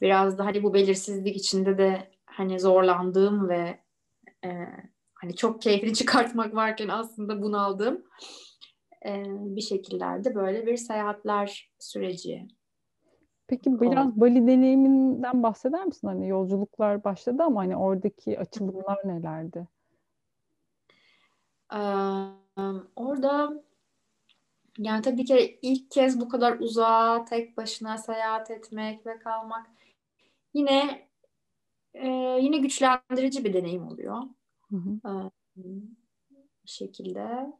biraz da hani bu belirsizlik içinde de hani zorlandığım ve e, hani çok keyfini çıkartmak varken aslında bunaldığım e, bir şekillerde böyle bir seyahatler süreci. Peki biraz oldu. Bali deneyiminden bahseder misin? Hani yolculuklar başladı ama hani oradaki açılımlar nelerdi? Ee, orada yani tabii ki ilk kez bu kadar uzağa tek başına seyahat etmek ve kalmak yine e, yine güçlendirici bir deneyim oluyor. Hı bir şekilde.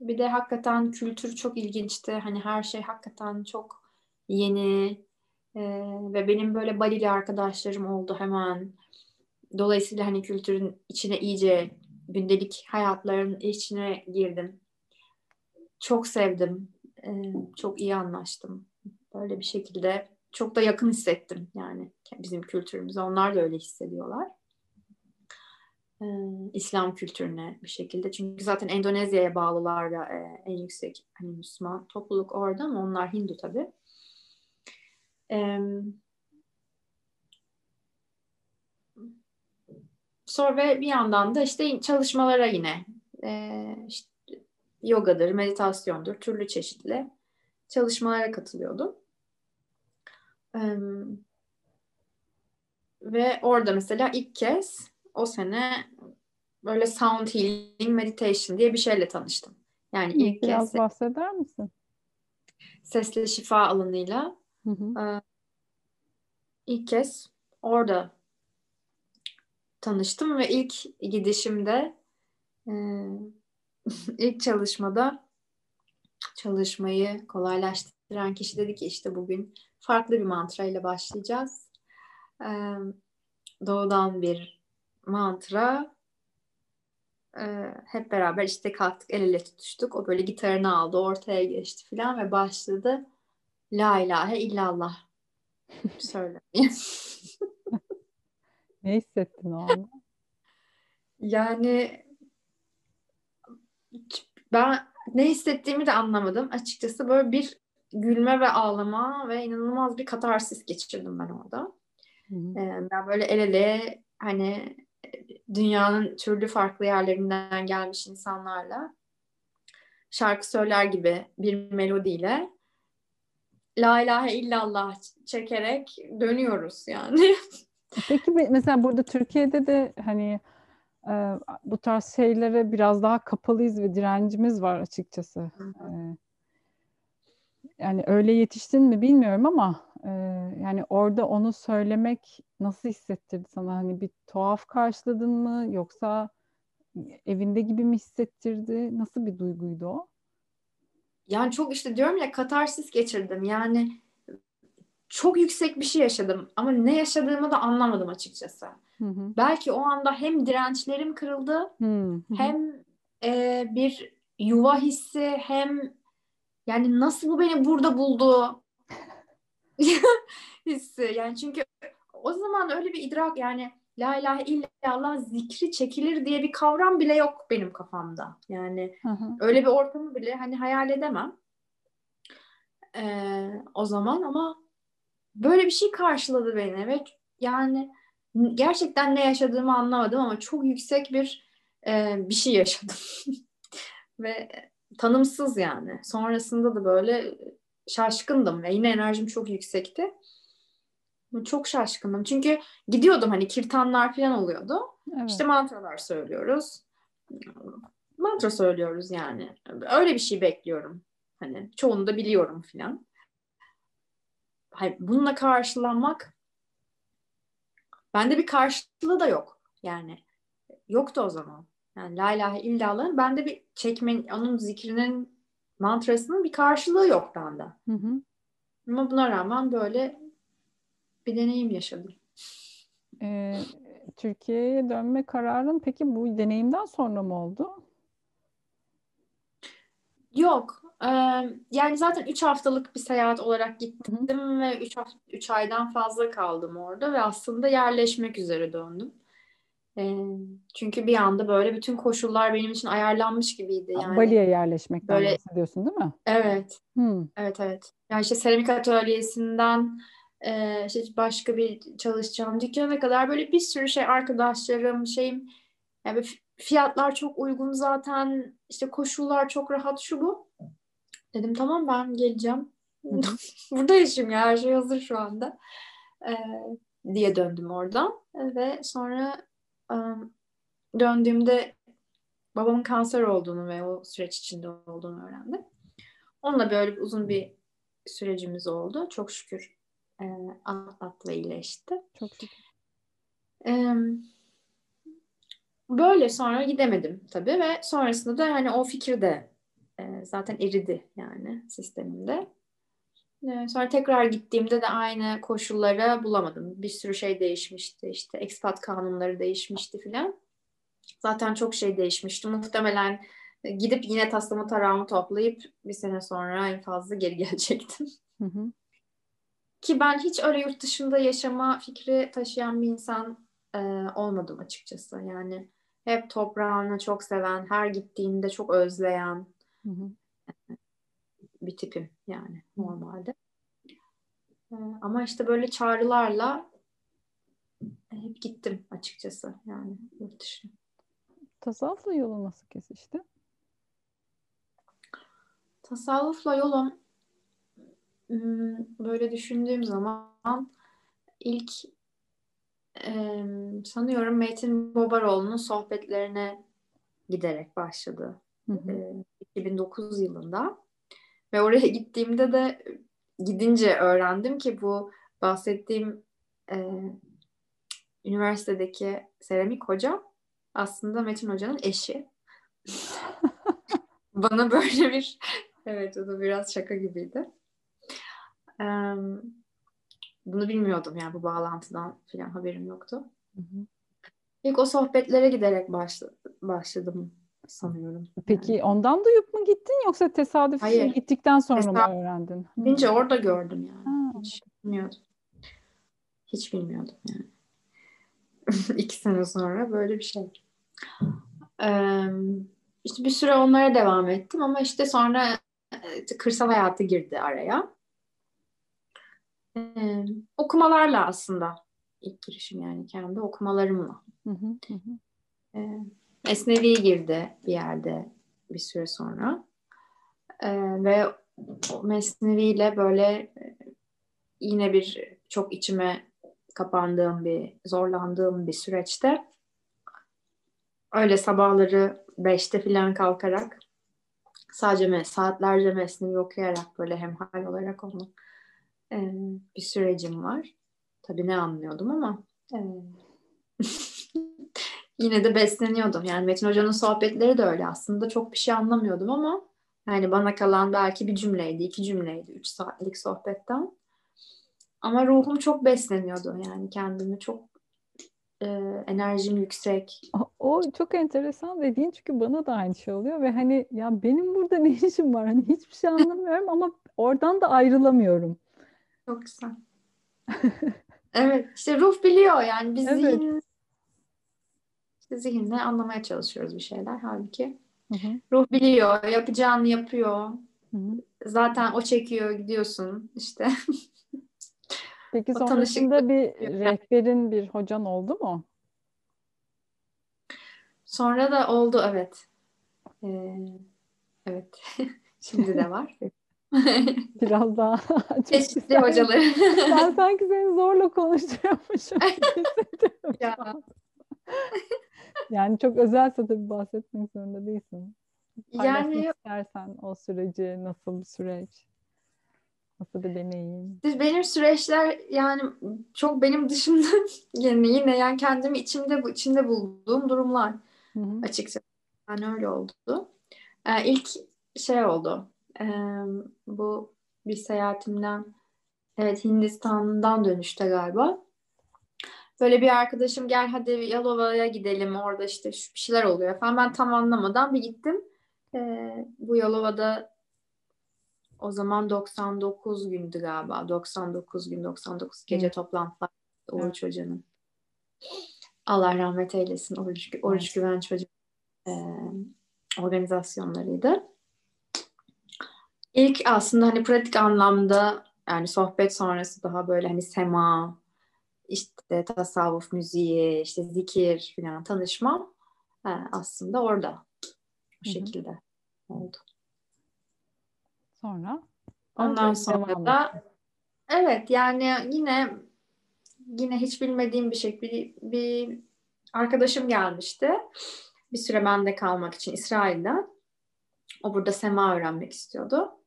Bir de hakikaten kültür çok ilginçti. Hani her şey hakikaten çok yeni ee, ve benim böyle Balili arkadaşlarım oldu hemen. Dolayısıyla hani kültürün içine iyice gündelik hayatların içine girdim. Çok sevdim. Ee, çok iyi anlaştım. Böyle bir şekilde çok da yakın hissettim yani bizim kültürümüze. Onlar da öyle hissediyorlar İslam kültürüne bir şekilde. Çünkü zaten Endonezya'ya bağlılar da e, en yüksek hani Müslüman topluluk orada ama onlar Hindu tabii. E, sonra ve bir yandan da işte çalışmalara yine e, işte yogadır, meditasyondur, türlü çeşitli çalışmalara katılıyordum. E, ve orada mesela ilk kez o sene böyle sound healing meditation diye bir şeyle tanıştım. Yani ilk Biraz kez bahseder misin? Sesli şifa alanıyla hı hı. E, ilk kez orada tanıştım ve ilk gidişimde e, ilk çalışmada çalışmayı kolaylaştıran kişi dedi ki işte bugün farklı bir mantra ile başlayacağız. E, doğudan bir mantra e, hep beraber işte kalktık el ele tutuştuk. O böyle gitarını aldı ortaya geçti falan ve başladı La ilahe illallah söylemeye. ne hissettin o anda? Yani ben ne hissettiğimi de anlamadım. Açıkçası böyle bir gülme ve ağlama ve inanılmaz bir katarsis geçirdim ben orada. Hı hı. Ee, ben böyle el ele hani dünyanın türlü farklı yerlerinden gelmiş insanlarla şarkı söyler gibi bir melodiyle La ilahe illallah çekerek dönüyoruz yani. Peki mesela burada Türkiye'de de hani e, bu tarz şeylere biraz daha kapalıyız ve direncimiz var açıkçası. E, yani öyle yetiştin mi bilmiyorum ama e, yani orada onu söylemek nasıl hissettirdi sana? Hani bir tuhaf karşıladın mı yoksa evinde gibi mi hissettirdi? Nasıl bir duyguydu o? Yani çok işte diyorum ya katarsis geçirdim. Yani çok yüksek bir şey yaşadım ama ne yaşadığımı da anlamadım açıkçası. Hı hı. Belki o anda hem dirençlerim kırıldı hı hı. hem e, bir yuva hissi hem yani nasıl bu beni burada buldu hissi. Yani çünkü o zaman öyle bir idrak yani la ilahe illallah zikri çekilir diye bir kavram bile yok benim kafamda. Yani hı hı. öyle bir ortamı bile hani hayal edemem. Ee, o zaman ama böyle bir şey karşıladı beni ve yani gerçekten ne yaşadığımı anlamadım ama çok yüksek bir e, bir şey yaşadım. ve tanımsız yani. Sonrasında da böyle şaşkındım ve yine enerjim çok yüksekti. Çok şaşkınım. Çünkü gidiyordum hani kirtanlar falan oluyordu. Evet. İşte mantralar söylüyoruz. Mantra söylüyoruz yani. Öyle bir şey bekliyorum. Hani çoğunu da biliyorum falan. Hayır, bununla karşılanmak bende bir karşılığı da yok. Yani yoktu o zaman. Yani la ilahe illallah'ın bende bir çekmen, onun zikrinin mantrasının bir karşılığı yok bende. Hı hı. Ama buna rağmen böyle bir deneyim yaşadım. Ee, Türkiye'ye dönme kararın peki bu deneyimden sonra mı oldu? Yok. Ee, yani zaten 3 haftalık bir seyahat olarak gittim Hı. ve 3 3 aydan fazla kaldım orada ve aslında yerleşmek üzere döndüm. Ee, çünkü bir anda böyle bütün koşullar benim için ayarlanmış gibiydi yani. Bali'ye yerleşmekten Böyle- bahsediyorsun değil mi? Evet. Hı. Evet evet. Yani işte seramik atölyesinden e, işte başka bir çalışacağım dükkana kadar böyle bir sürü şey arkadaşlarım şeyim yani fiyatlar çok uygun zaten işte koşullar çok rahat şu bu. Dedim tamam ben geleceğim. Burada yaşıyorum ya her şey hazır şu anda. E, diye döndüm oradan ve sonra e, döndüğümde babamın kanser olduğunu ve o süreç içinde olduğunu öğrendim. Onunla böyle uzun bir sürecimiz oldu. Çok şükür e, atlattı ve iyileşti. Çok şükür. E, böyle sonra gidemedim tabii ve sonrasında da hani o fikir de e, zaten eridi yani sistemimde. E, sonra tekrar gittiğimde de aynı koşulları bulamadım. Bir sürü şey değişmişti. İşte expat kanunları değişmişti filan. Zaten çok şey değişmişti. Muhtemelen gidip yine taslamı tarağımı toplayıp bir sene sonra en fazla geri gelecektim. Hı hı. Ki ben hiç öyle yurt dışında yaşama fikri taşıyan bir insan e, olmadım açıkçası. Yani hep toprağını çok seven, her gittiğinde çok özleyen Hı hı. Bir tipim yani normalde. E, ama işte böyle çağrılarla hep gittim açıkçası yani yurt dışına. Tasavvufla yolu nasıl kesişti? Tasavvufla yolum hmm, böyle düşündüğüm zaman ilk sanıyorum Metin Bobaroğlu'nun sohbetlerine giderek başladı. Hı hı. e, 2009 yılında. Ve oraya gittiğimde de gidince öğrendim ki bu bahsettiğim e, üniversitedeki seramik hocam aslında Metin Hoca'nın eşi. Bana böyle bir evet o da biraz şaka gibiydi. Eee, bunu bilmiyordum yani bu bağlantıdan falan haberim yoktu. Hı hı. İlk o sohbetlere giderek başla- başladım sanıyorum. Peki ondan duyup mu gittin yoksa tesadüf Hayır. gittikten sonra mı Tesadüf. öğrendin? Hı. Gidince orada gördüm yani. Ha. Hiç bilmiyordum. Hiç bilmiyordum yani. İki sene sonra böyle bir şey. Ee, işte bir süre onlara devam ettim ama işte sonra e, kırsal hayatı girdi araya. Ee, okumalarla aslında ilk girişim yani kendi okumalarımla. Hı hı, hı hı. Ee, Esnevi girdi bir yerde bir süre sonra. Ee, ve o Mesnevi'yle böyle e, yine bir çok içime kapandığım bir, zorlandığım bir süreçte öyle sabahları beşte falan kalkarak sadece me- saatlerce Mesnevi okuyarak böyle hemhal olarak onu e, bir sürecim var. Tabii ne anlıyordum ama e, yine de besleniyordum. Yani Metin Hoca'nın sohbetleri de öyle aslında. Çok bir şey anlamıyordum ama yani bana kalan belki bir cümleydi, iki cümleydi üç saatlik sohbetten. Ama ruhum çok besleniyordu yani kendimi çok e, enerjim yüksek. O- O çok enteresan dediğin çünkü bana da aynı şey oluyor ve hani ya benim burada ne işim var? Hani hiçbir şey anlamıyorum ama oradan da ayrılamıyorum. Çok güzel. Evet işte ruh biliyor yani biz Evet. zihin zihinle anlamaya çalışıyoruz bir şeyler. Halbuki Hı hı, ruh biliyor, yapacağını yapıyor. hı hı. Zaten o çekiyor gidiyorsun işte. Peki O sonrasında bir rehberin, bir hocan oldu mu? Sonra da oldu evet. Ee, evet. Şimdi de var. Biraz daha çeşitli hocaları. ben sanki seni zorla konuşturuyormuşum. ya. Yani çok özelse tabii bahsetmek zorunda değilsin. Paylaşmak Yani istersen o süreci nasıl bir süreç? Nasıl bir deneyim? benim süreçler yani çok benim dışımda yani yine yani kendimi içimde bu içinde bulduğum durumlar Hı hı. açıkçası. Yani öyle oldu. Ee, ilk şey oldu. Ee, bu bir seyahatimden evet Hindistan'dan dönüşte galiba. Böyle bir arkadaşım gel hadi Yalova'ya gidelim orada işte şu bir şeyler oluyor falan. Ben tam anlamadan bir gittim. Ee, bu Yalova'da o zaman 99 gündü galiba. 99 gün 99 gece Hı. toplantılar Oruç Evet. Hoca'nın. Allah rahmet eylesin. Oruç, Oruç Güvenç Hoca e, organizasyonlarıydı. İlk aslında hani pratik anlamda yani sohbet sonrası daha böyle hani sema, işte tasavvuf müziği, işte zikir falan tanışmam e, aslında orada. Hı. şekilde oldu. Sonra? Ondan sonra da et. evet yani yine yine hiç bilmediğim bir şey bir, bir arkadaşım gelmişti. Bir süre bende kalmak için İsrail'den. O burada sema öğrenmek istiyordu.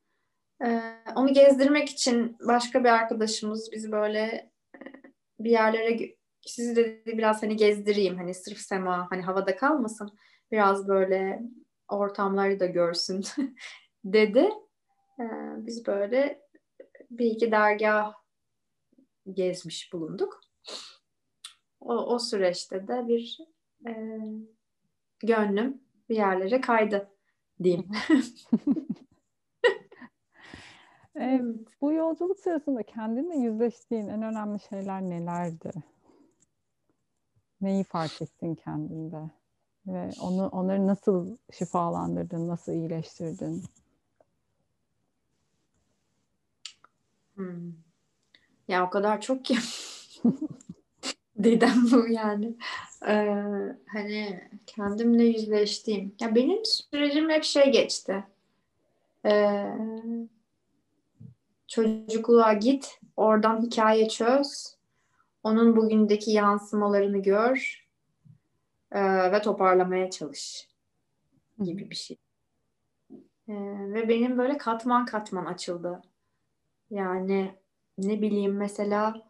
Ee, onu gezdirmek için başka bir arkadaşımız bizi böyle bir yerlere sizi dedi biraz hani gezdireyim hani sırf sema hani havada kalmasın biraz böyle ortamları da görsün dedi. Ee, biz böyle bir iki dergah gezmiş bulunduk. O, o süreçte de bir e, gönlüm bir yerlere kaydı diyeyim. Evet, bu yolculuk sırasında kendinle yüzleştiğin en önemli şeyler nelerdi? Neyi fark ettin kendinde? Ve onu onları nasıl şifalandırdın, nasıl iyileştirdin? Hmm. Ya o kadar çok ki Didem bu yani. Ee, hani kendimle yüzleştiğim. Ya benim sürecim hep şey geçti. Ee, çocukluğa git, oradan hikaye çöz, onun bugündeki yansımalarını gör ee, ve toparlamaya çalış gibi bir şey. Ee, ve benim böyle katman katman açıldı. Yani ne bileyim mesela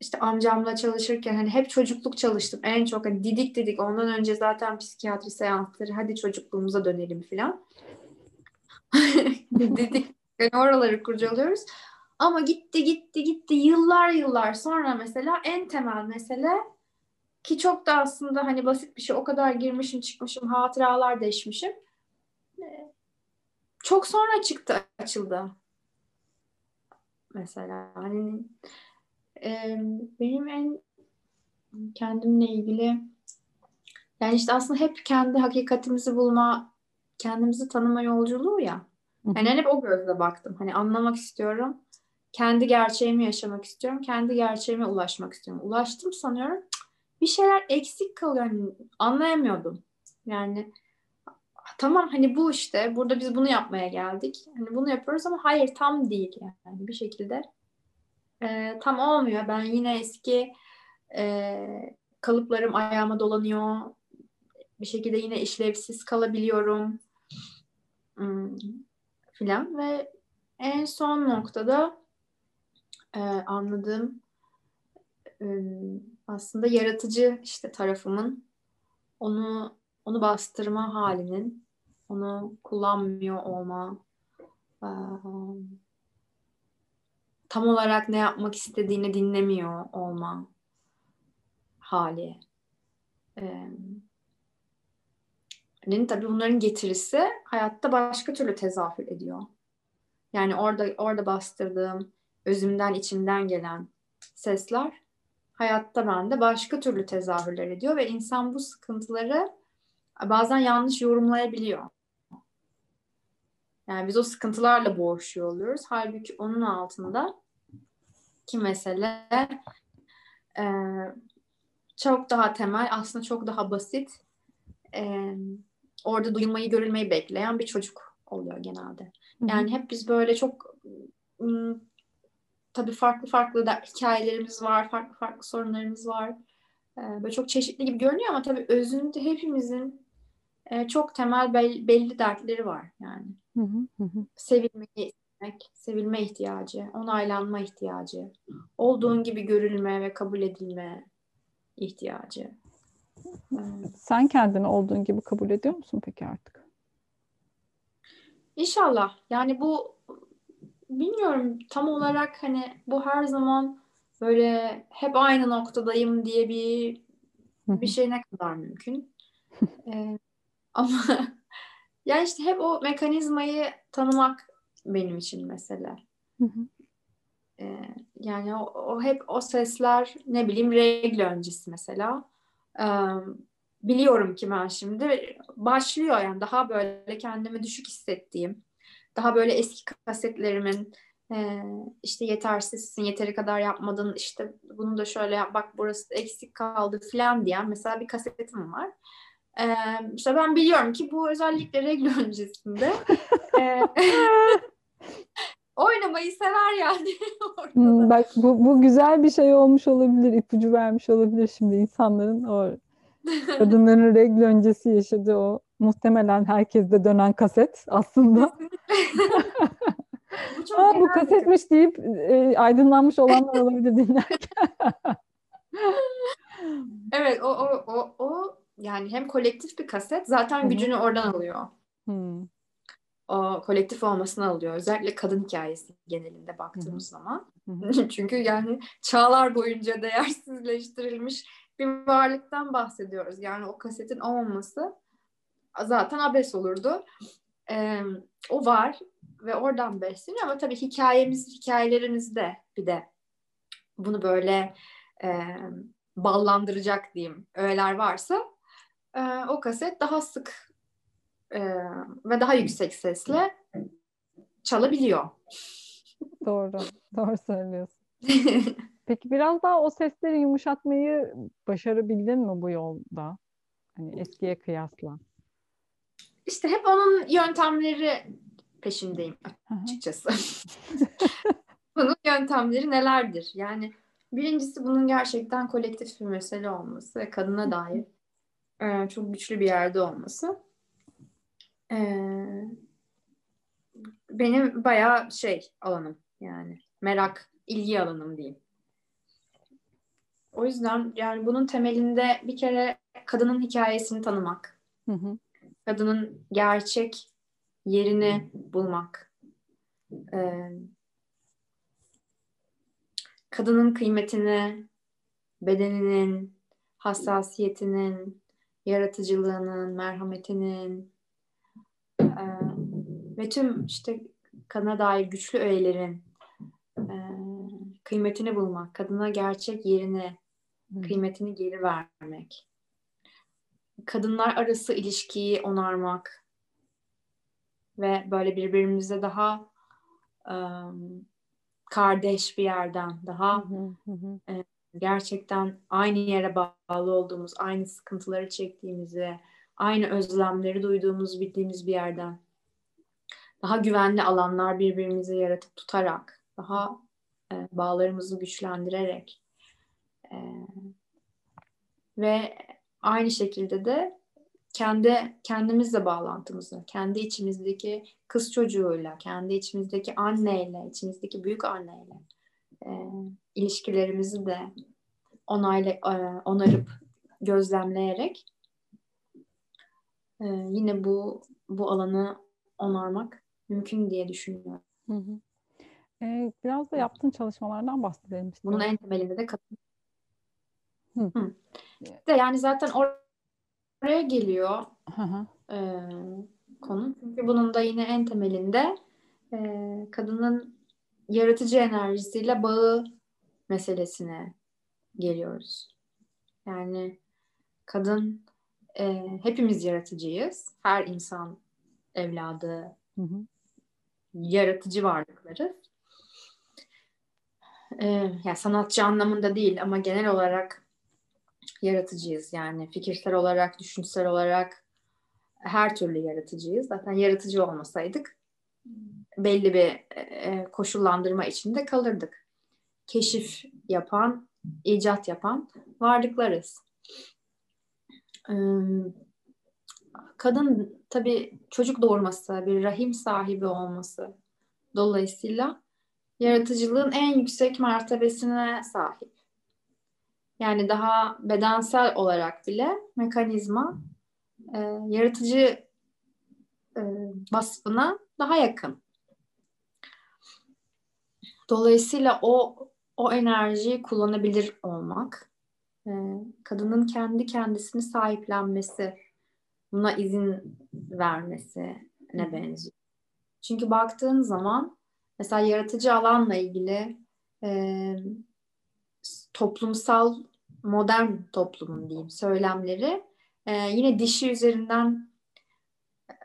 işte amcamla çalışırken hani hep çocukluk çalıştım. En çok hani didik didik ondan önce zaten psikiyatri seansları hadi çocukluğumuza dönelim filan. didik yani oraları kurcalıyoruz. Ama gitti gitti gitti yıllar yıllar sonra mesela en temel mesele ki çok da aslında hani basit bir şey o kadar girmişim çıkmışım hatıralar deşmişim. Çok sonra çıktı açıldı. Mesela hani e, benim en kendimle ilgili yani işte aslında hep kendi hakikatimizi bulma, kendimizi tanıma yolculuğu ya. Yani hep o gözle baktım. Hani anlamak istiyorum. Kendi gerçeğimi yaşamak istiyorum. Kendi gerçeğime ulaşmak istiyorum. Ulaştım sanıyorum. Bir şeyler eksik kalıyor. Yani anlayamıyordum. Yani tamam hani bu işte burada biz bunu yapmaya geldik. Hani bunu yapıyoruz ama hayır tam değil yani bir şekilde e, tam olmuyor. Ben yine eski e, kalıplarım ayağıma dolanıyor. Bir şekilde yine işlevsiz kalabiliyorum. Hmm, filan ve en son noktada e, anladığım e, aslında yaratıcı işte tarafımın onu onu bastırma halinin onu kullanmıyor olma e, tam olarak ne yapmak istediğini dinlemiyor olma hali. Ee, tabii bunların getirisi hayatta başka türlü tezahür ediyor. Yani orada orada bastırdığım özümden içimden gelen sesler hayatta bende başka türlü tezahürler ediyor ve insan bu sıkıntıları bazen yanlış yorumlayabiliyor. Yani biz o sıkıntılarla boğuşuyor oluyoruz. Halbuki onun altında ki mesele e, çok daha temel, aslında çok daha basit. E, orada duyulmayı, görülmeyi bekleyen bir çocuk oluyor genelde. Yani hep biz böyle çok ım, tabii farklı farklı da hikayelerimiz var, farklı farklı sorunlarımız var. Ee, böyle çok çeşitli gibi görünüyor ama tabii özünde hepimizin e, çok temel belli, belli dertleri var yani. Hı hı hı. Sevilmeyi istemek, sevilme ihtiyacı, onaylanma ihtiyacı, olduğun gibi görülme ve kabul edilme ihtiyacı. Sen kendini olduğun gibi kabul ediyor musun peki artık? İnşallah. Yani bu bilmiyorum tam olarak hani bu her zaman böyle hep aynı noktadayım diye bir bir şey ne kadar mümkün. Ee, ama yani işte hep o mekanizmayı tanımak benim için hı. Ee, yani o, o hep o sesler ne bileyim regl öncesi mesela. Biliyorum ki ben şimdi başlıyor yani daha böyle kendimi düşük hissettiğim, daha böyle eski kasetlerimin e, işte yetersizsin, yeteri kadar yapmadın, işte bunu da şöyle yap, bak burası eksik kaldı falan diyen mesela bir kasetim var. Ee, işte ben biliyorum ki bu özellikle regl öncesinde e, oynamayı sever yani. Hmm, bak bu, bu güzel bir şey olmuş olabilir, ipucu vermiş olabilir şimdi insanların o kadınların regl öncesi yaşadığı o muhtemelen herkeste dönen kaset aslında. bu çok Aa, bu kasetmiş deyip e, aydınlanmış olanlar olabilir dinlerken. Evet o, o, o, o yani hem kolektif bir kaset zaten gücünü oradan alıyor. Hmm, O kolektif olmasını alıyor. Özellikle kadın hikayesi genelinde baktığımız zaman. hı hı. Çünkü yani çağlar boyunca değersizleştirilmiş bir varlıktan bahsediyoruz. Yani o kasetin olmaması zaten abes olurdu. Ee, o var ve oradan besleniyor ama tabii hikayemiz, hikayelerimizde bir de bunu böyle e, ballandıracak diyeyim öğeler varsa e, o kaset daha sık e, ve daha yüksek sesle çalabiliyor. Doğru, doğru söylüyorsun. Peki biraz daha o sesleri yumuşatmayı başarabildin mi bu yolda? Hani eskiye kıyasla. İşte hep onun yöntemleri peşindeyim açıkçası. bunun yöntemleri nelerdir? Yani birincisi bunun gerçekten kolektif bir mesele olması ve kadına dair e, çok güçlü bir yerde olması. E, benim bayağı şey alanım yani merak, ilgi alanım diyeyim. O yüzden yani bunun temelinde bir kere kadının hikayesini tanımak, Hı hı. kadının gerçek yerini bulmak, Ee, kadının kıymetini, bedeninin, hassasiyetinin, yaratıcılığının, merhametinin e, ve tüm işte kadına dair güçlü öğelerin e, kıymetini bulmak, kadına gerçek yerini, kıymetini geri vermek, kadınlar arası ilişkiyi onarmak ve böyle birbirimize daha ım, kardeş bir yerden, daha hı. gerçekten aynı yere bağlı olduğumuz, aynı sıkıntıları çektiğimizi, aynı özlemleri duyduğumuz, bildiğimiz bir yerden daha güvenli alanlar birbirimize yaratıp tutarak, daha e, bağlarımızı güçlendirerek e, ve aynı şekilde de kendi kendimizle bağlantımızı, kendi içimizdeki kız çocuğuyla, kendi içimizdeki anneyle, içimizdeki büyük anneyle e, ilişkilerimizi de onayla, e, onarıp gözlemleyerek e, yine bu bu alanı onarmak mümkün diye düşünüyorum. Hı hı. Ee, biraz da yaptığın çalışmalardan bahsedelim Bunun istiyorum. en temelinde de kadın. Hı. Hı. De yani zaten or- oraya geliyor Hı hı. e, konu. Çünkü bunun da yine en temelinde e, kadının yaratıcı enerjisiyle bağı meselesine geliyoruz. Yani kadın e, hepimiz yaratıcıyız. Her insan evladı Hı hı. yaratıcı varlıklarız. E, yani sanatçı anlamında değil ama genel olarak yaratıcıyız. Yani fikirsel olarak, düşünsel olarak, her türlü yaratıcıyız. Zaten yaratıcı olmasaydık belli bir e, koşullandırma içinde kalırdık. Keşif yapan, icat yapan varlıklarız. Kadın tabii çocuk doğurması, bir rahim sahibi olması dolayısıyla yaratıcılığın en yüksek mertebesine sahip. Yani daha bedensel olarak bile mekanizma yaratıcı e, vasfına daha yakın. Dolayısıyla o o enerjiyi kullanabilir olmak, e, kadının kendi kendisini sahiplenmesi, buna izin vermesi ne benziyor. Çünkü baktığın zaman mesela yaratıcı alanla ilgili e, toplumsal modern toplumun diyeyim söylemleri e, yine dişi üzerinden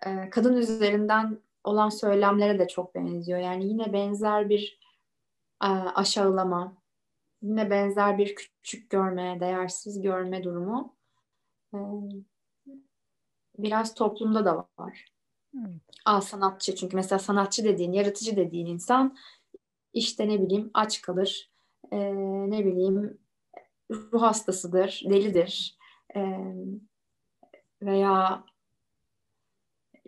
e, kadın üzerinden olan söylemlere de çok benziyor. Yani yine benzer bir e, aşağılama, yine benzer bir küçük görme, değersiz görme durumu e, biraz toplumda da var. Evet. Aa, sanatçı çünkü mesela sanatçı dediğin, yaratıcı dediğin insan işte ne bileyim aç kalır, e, ne bileyim ruh hastasıdır, delidir e, veya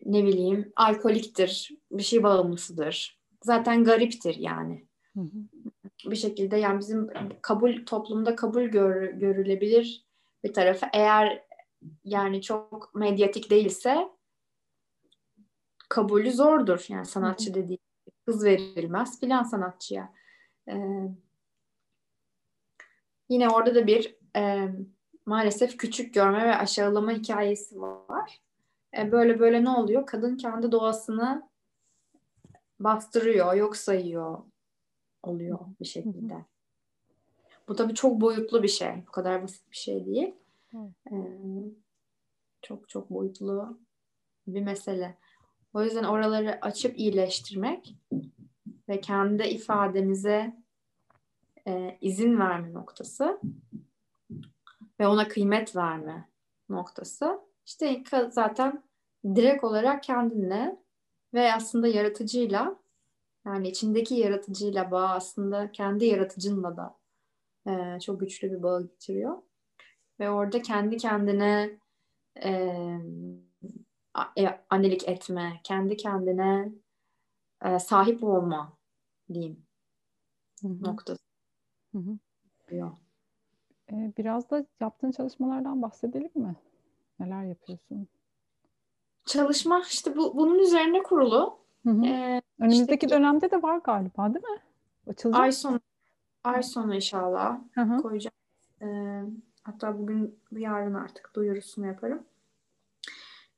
ne bileyim alkoliktir, bir şey bağımlısıdır. Zaten gariptir yani. Hı hı. Bir şekilde yani bizim kabul toplumda kabul gör, görülebilir bir tarafı eğer yani çok medyatik değilse kabulü zordur. Yani sanatçı dediği kız verilmez filan sanatçıya. Ee, yine orada da bir e, maalesef küçük görme ve aşağılama hikayesi var. E, böyle böyle ne oluyor? Kadın kendi doğasını bastırıyor, yok sayıyor oluyor bir şekilde. Bu tabii çok boyutlu bir şey. Bu kadar basit bir şey değil. Ee, çok çok boyutlu bir mesele. O yüzden oraları açıp iyileştirmek ve kendi ifademize e, izin verme noktası ve ona kıymet verme noktası işte zaten direkt olarak kendinle ve aslında yaratıcıyla yani içindeki yaratıcıyla bağ aslında kendi yaratıcınla da e, çok güçlü bir bağ getiriyor. Ve orada kendi kendine e, e, annelik etme, kendi kendine e, sahip olma diyeyim Hı-hı. noktası. Hı-hı. Ee, biraz da yaptığın çalışmalardan bahsedelim mi? Neler yapıyorsun? Çalışma işte bu bunun üzerine kurulu. Hı hı. Ee, Önümüzdeki işte, dönemde de var galiba değil mi? Açılacak. Ay sonu, ay sonu inşallah hı hı. koyacağım. Ee, hatta bugün yarın artık duyurusunu yaparım.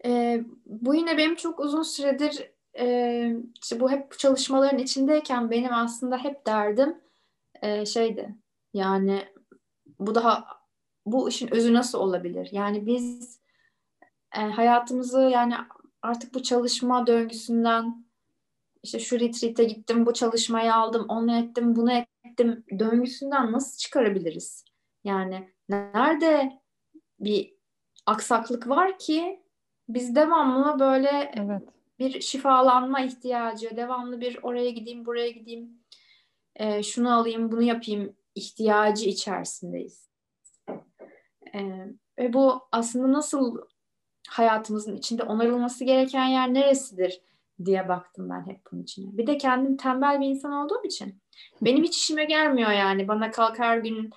Ee, bu yine benim çok uzun süredir e, işte bu hep çalışmaların içindeyken benim aslında hep derdim e, şeydi yani bu daha bu işin özü nasıl olabilir? Yani biz e, hayatımızı yani artık bu çalışma döngüsünden işte şu retreat'e gittim, bu çalışmayı aldım, onu ettim, bunu ettim döngüsünden nasıl çıkarabiliriz? Yani nerede bir aksaklık var ki biz devamlı böyle evet. bir şifalanma ihtiyacı, devamlı bir oraya gideyim, buraya gideyim, e, şunu alayım, bunu yapayım ihtiyacı içerisindeyiz. E, ve bu aslında nasıl hayatımızın içinde onarılması gereken yer neresidir diye baktım ben hep bunun içine. Bir de kendim tembel bir insan olduğum için benim hiç işime gelmiyor yani. Bana kalk her gün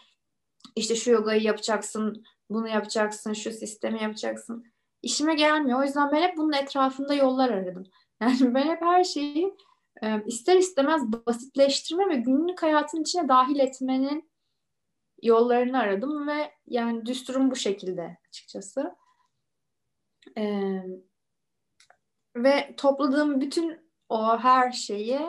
işte şu yogayı yapacaksın, bunu yapacaksın, şu sistemi yapacaksın. İşime gelmiyor. O yüzden ben hep bunun etrafında yollar aradım. Yani ben hep her şeyi e, ister istemez basitleştirme ve günlük hayatın içine dahil etmenin yollarını aradım ve yani düsturum bu şekilde açıkçası. Ee, ve topladığım bütün o her şeyi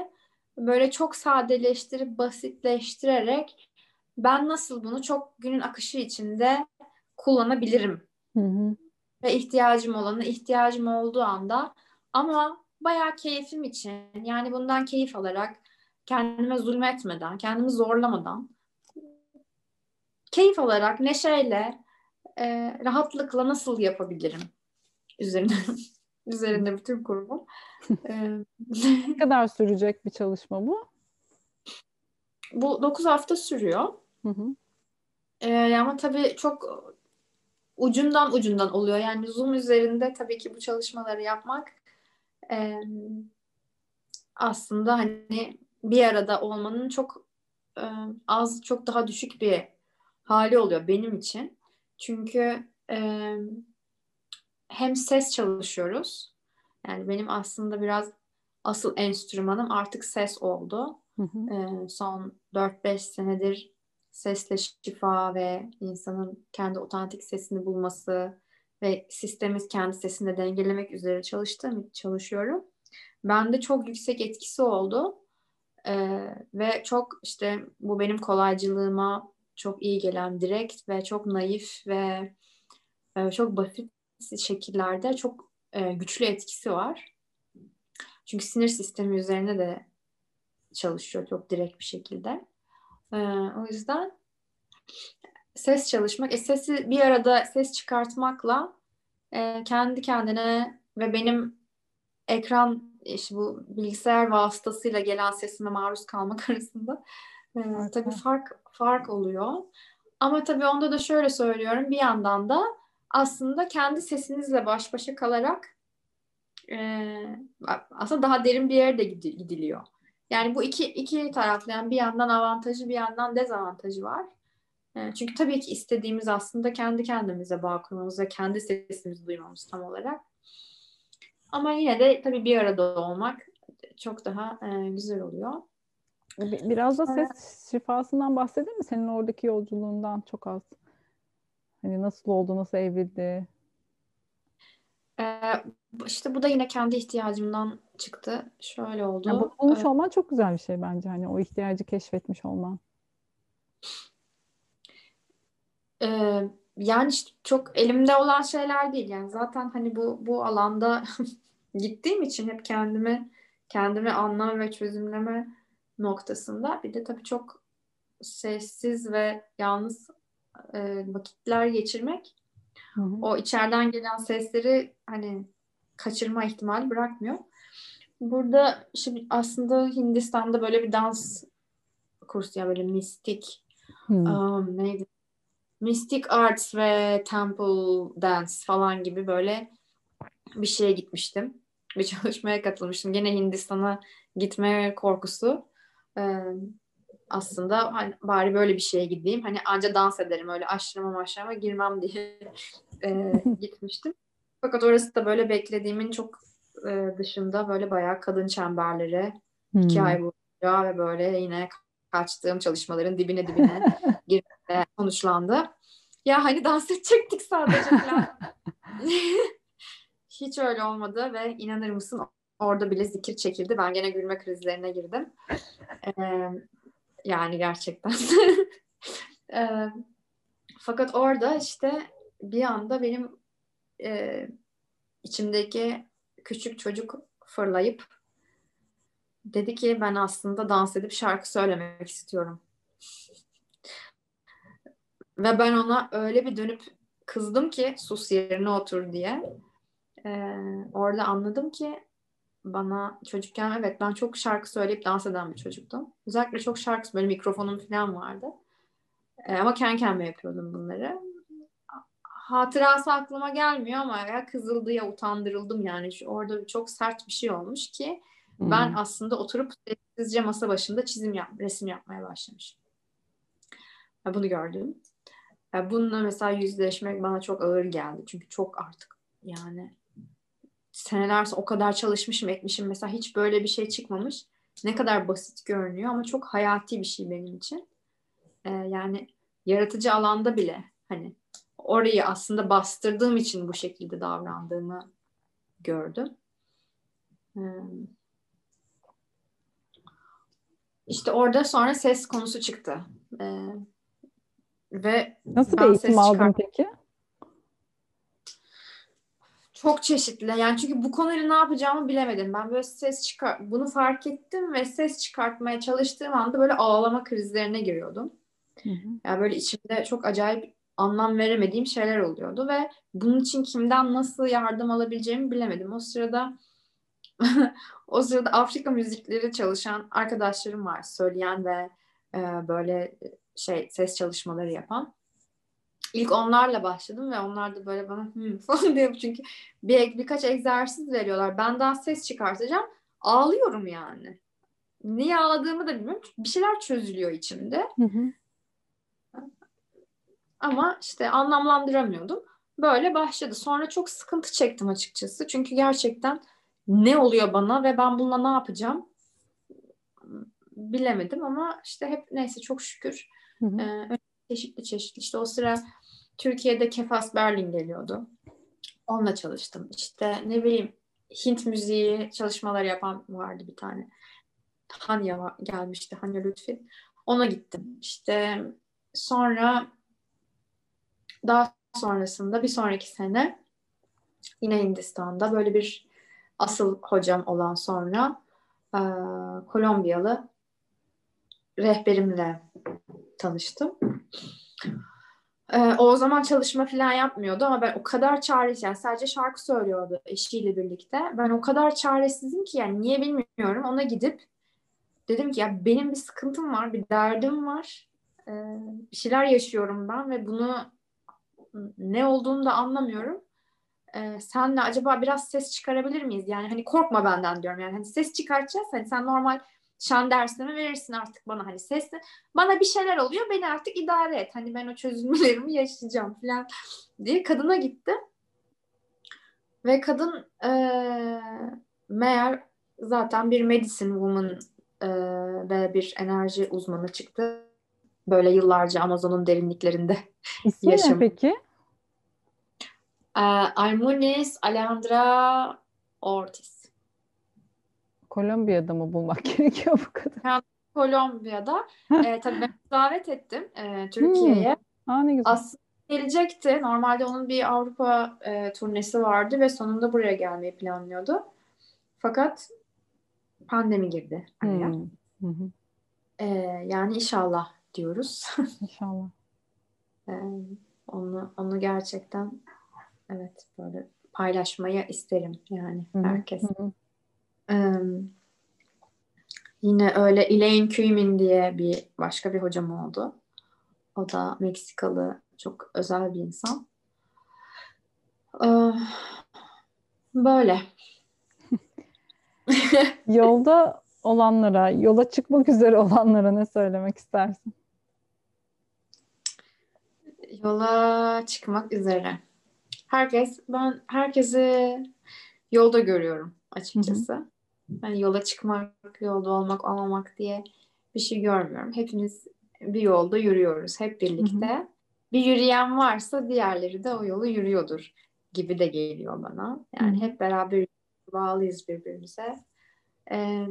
böyle çok sadeleştirip basitleştirerek ben nasıl bunu çok günün akışı içinde kullanabilirim. Hı hı. Ve ihtiyacım olanı ihtiyacım olduğu anda ama bayağı keyfim için yani bundan keyif alarak kendime zulmetmeden, kendimi zorlamadan keyif alarak neşeyle e, rahatlıkla nasıl yapabilirim üzerine üzerinde bütün kurumum. ne kadar sürecek bir çalışma bu? Bu 9 hafta sürüyor. Hı hı. Ee, ama tabii çok ucundan ucundan oluyor. Yani Zoom üzerinde tabii ki bu çalışmaları yapmak e, aslında hani bir arada olmanın çok e, az, çok daha düşük bir hali oluyor benim için. Çünkü e, hem ses çalışıyoruz. Yani benim aslında biraz asıl enstrümanım artık ses oldu. Hı hı. E, son 4-5 senedir sesle şifa ve insanın kendi otantik sesini bulması ve sistemi kendi sesinde dengelemek üzere çalıştığım çalışıyorum. Bende çok yüksek etkisi oldu. Ee, ve çok işte bu benim kolaycılığıma çok iyi gelen direkt ve çok naif ve e, çok basit şekillerde çok e, güçlü etkisi var. Çünkü sinir sistemi üzerine de çalışıyor çok direkt bir şekilde. Ee, o yüzden ses çalışmak, e, sesi bir arada ses çıkartmakla e, kendi kendine ve benim ekran işte bu bilgisayar vasıtasıyla gelen sesime maruz kalmak arasında e, tabii fark fark oluyor. Ama tabii onda da şöyle söylüyorum bir yandan da aslında kendi sesinizle baş başa kalarak e, aslında daha derin bir yere de gidiliyor. Yani bu iki iki taraflı yani bir yandan avantajı bir yandan dezavantajı var. E, çünkü tabii ki istediğimiz aslında kendi kendimize bağ kurmamız ve kendi sesimizi duymamız tam olarak. Ama yine de tabii bir arada olmak çok daha e, güzel oluyor. Biraz da ses şifasından bahsedeyim mi? Senin oradaki yolculuğundan çok az. Hani nasıl oldu, nasıl evrildi? Ee, işte bu da yine kendi ihtiyacımdan çıktı. Şöyle oldu. Yani bulmuş ee, olman çok güzel bir şey bence. Hani o ihtiyacı keşfetmiş olman. Ee, yani işte çok elimde olan şeyler değil. Yani zaten hani bu bu alanda gittiğim için hep kendimi kendimi anlam ve çözümleme noktasında bir de tabii çok sessiz ve yalnız e, vakitler geçirmek hı hı. o içeriden gelen sesleri hani kaçırma ihtimali bırakmıyor. Burada şimdi aslında Hindistan'da böyle bir dans kursu ya böyle mistik um, neydi? Mystic Arts ve Temple Dance falan gibi böyle bir şeye gitmiştim. Bir çalışmaya katılmıştım. Gene Hindistan'a gitme korkusu. Ee, aslında hani bari böyle bir şeye gideyim. Hani anca dans ederim. Öyle aşırıma maşrama girmem diye e, gitmiştim. Fakat orası da böyle beklediğimin çok e, dışında böyle bayağı kadın çemberleri hmm. iki ay boyunca ve böyle yine kaçtığım çalışmaların dibine dibine girmeye sonuçlandı. Ya hani dans edecektik sadece falan. Hiç öyle olmadı ve inanır mısın orada bile zikir çekildi. Ben gene gülme krizlerine girdim. Ee, yani gerçekten. ee, fakat orada işte bir anda benim e, içimdeki küçük çocuk fırlayıp dedi ki ben aslında dans edip şarkı söylemek istiyorum. Ve ben ona öyle bir dönüp kızdım ki sus yerine otur diye. Ee, orada anladım ki bana çocukken evet ben çok şarkı söyleyip dans eden bir çocuktum. Özellikle çok şarkı böyle mikrofonum falan vardı. Ee, ama kendi kendime yapıyordum bunları. Hatırası aklıma gelmiyor ama ya kızıldı ya utandırıldım yani. Şu, orada çok sert bir şey olmuş ki hmm. ben aslında oturup sessizce masa başında çizim yap, resim yapmaya başlamışım. Bunu gördüm. Bununla mesela yüzleşmek bana çok ağır geldi. Çünkü çok artık yani seneler o kadar çalışmışım etmişim mesela hiç böyle bir şey çıkmamış. Ne kadar basit görünüyor ama çok hayati bir şey benim için. Ee, yani yaratıcı alanda bile hani orayı aslında bastırdığım için bu şekilde davrandığımı gördüm. Ee, işte orada sonra ses konusu çıktı. Ee, ve Nasıl bir eğitim aldın peki? Çok çeşitli. Yani çünkü bu konuyla ne yapacağımı bilemedim. Ben böyle ses çıkar bunu fark ettim ve ses çıkartmaya çalıştığım anda böyle ağlama krizlerine giriyordum. Hı hı. Yani böyle içimde çok acayip anlam veremediğim şeyler oluyordu ve bunun için kimden nasıl yardım alabileceğimi bilemedim. O sırada o sırada Afrika müzikleri çalışan arkadaşlarım var. Söyleyen ve e, böyle şey ses çalışmaları yapan. İlk onlarla başladım ve onlar da böyle bana hmm falan diyor çünkü bir birkaç egzersiz veriyorlar. Ben daha ses çıkartacağım. Ağlıyorum yani. Niye ağladığımı da bilmiyorum. Bir şeyler çözülüyor içimde. Hı hı. Ama işte anlamlandıramıyordum. Böyle başladı. Sonra çok sıkıntı çektim açıkçası. Çünkü gerçekten ne oluyor bana ve ben bununla ne yapacağım bilemedim ama işte hep neyse çok şükür hı hı. E, çeşitli çeşitli işte o sıra Türkiye'de Kefas Berlin geliyordu. Onunla çalıştım. İşte ne bileyim Hint müziği çalışmaları yapan vardı bir tane. Hanya gelmişti. Hanya Lütfi. Ona gittim. İşte sonra daha sonrasında bir sonraki sene yine Hindistan'da böyle bir asıl hocam olan sonra e, Kolombiyalı rehberimle tanıştım. E, o zaman çalışma falan yapmıyordu ama ben o kadar çaresiz yani sadece şarkı söylüyordu eşiyle birlikte. Ben o kadar çaresizim ki yani niye bilmiyorum ona gidip dedim ki ya benim bir sıkıntım var, bir derdim var. E, bir şeyler yaşıyorum ben ve bunu ne olduğunu da anlamıyorum. Ee, senle acaba biraz ses çıkarabilir miyiz? Yani hani korkma benden diyorum. Yani hani ses çıkartacağız. Hani sen normal şan dersini verirsin artık bana hani sesle. Bana bir şeyler oluyor. Beni artık idare et. Hani ben o çözülmelerimi yaşayacağım falan diye kadına gitti. Ve kadın e, meğer zaten bir medicine woman e, ve bir enerji uzmanı çıktı. Böyle yıllarca Amazon'un derinliklerinde İsmi yaşam. ne peki? E, Almunis Alejandra Ortiz. Kolombiya'da mı bulmak gerekiyor bu kadar? Yani Kolombiya'da. e, tabii ben davet ettim e, Türkiye'ye. Hmm. Aa, ne güzel. Aslında gelecekti. Normalde onun bir Avrupa e, turnesi vardı ve sonunda buraya gelmeyi planlıyordu. Fakat pandemi girdi. Hmm. Hı hı. E, yani inşallah diyoruz. İnşallah. e, onu onu gerçekten evet böyle paylaşmayı isterim yani herkes. Ee, yine öyle Elaine Kümin diye bir başka bir hocam oldu. O da Meksikalı çok özel bir insan. Ee, böyle. Yolda olanlara, yola çıkmak üzere olanlara ne söylemek istersin? Yola çıkmak üzere herkes ben herkesi yolda görüyorum açıkçası. Hı hı. Yani yola çıkmak, yolda olmak, olmamak diye bir şey görmüyorum. Hepimiz bir yolda yürüyoruz hep birlikte. Hı hı. Bir yürüyen varsa diğerleri de o yolu yürüyordur gibi de geliyor bana. Yani hı. hep beraber bağlıyız birbirimize. Ee,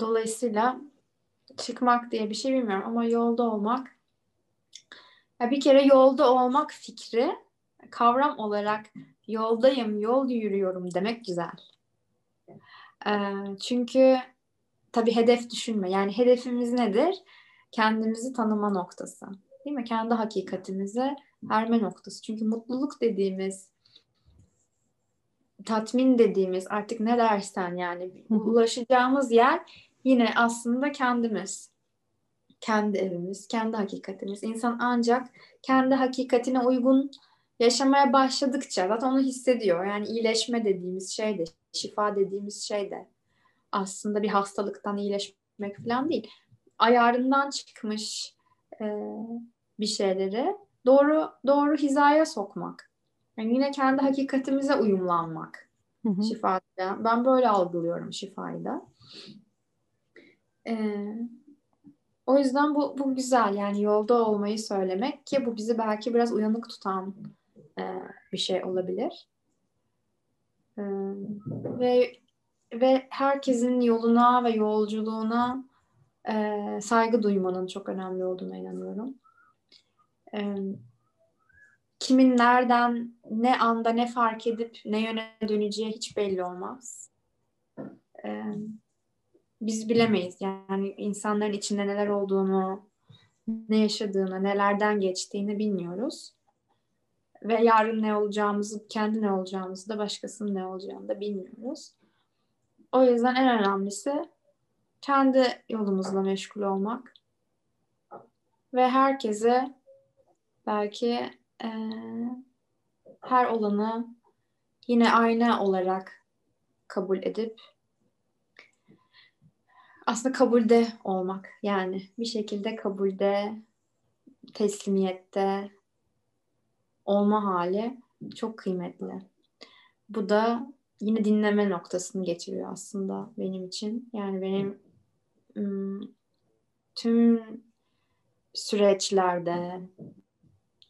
dolayısıyla çıkmak diye bir şey bilmiyorum ama yolda olmak ya bir kere yolda olmak fikri kavram olarak yoldayım, yol yürüyorum demek güzel. Ee, çünkü tabii hedef düşünme. Yani hedefimiz nedir? Kendimizi tanıma noktası. Değil mi? Kendi hakikatimize erme noktası. Çünkü mutluluk dediğimiz tatmin dediğimiz artık ne dersen yani ulaşacağımız yer yine aslında kendimiz kendi evimiz, kendi hakikatimiz. İnsan ancak kendi hakikatine uygun yaşamaya başladıkça zaten onu hissediyor. Yani iyileşme dediğimiz şey de, şifa dediğimiz şey de aslında bir hastalıktan iyileşmek falan değil. Ayarından çıkmış e, bir şeyleri doğru doğru hizaya sokmak. Yani yine kendi hakikatimize uyumlanmak. Hı hı. Şifada. Ben böyle algılıyorum şifayı da. Ee, o yüzden bu, bu güzel yani yolda olmayı söylemek ki bu bizi belki biraz uyanık tutan e, bir şey olabilir. E, ve ve herkesin yoluna ve yolculuğuna e, saygı duymanın çok önemli olduğuna inanıyorum. E, kimin nereden, ne anda, ne fark edip ne yöne döneceği hiç belli olmaz. E, biz bilemeyiz. Yani insanların içinde neler olduğunu, ne yaşadığını, nelerden geçtiğini bilmiyoruz. Ve yarın ne olacağımızı, kendi ne olacağımızı da başkasının ne olacağını da bilmiyoruz. O yüzden en önemlisi kendi yolumuzla meşgul olmak ve herkese belki e, her olanı yine ayna olarak kabul edip aslında kabulde olmak yani bir şekilde kabulde teslimiyette olma hali çok kıymetli. Bu da yine dinleme noktasını getiriyor aslında benim için. Yani benim tüm süreçlerde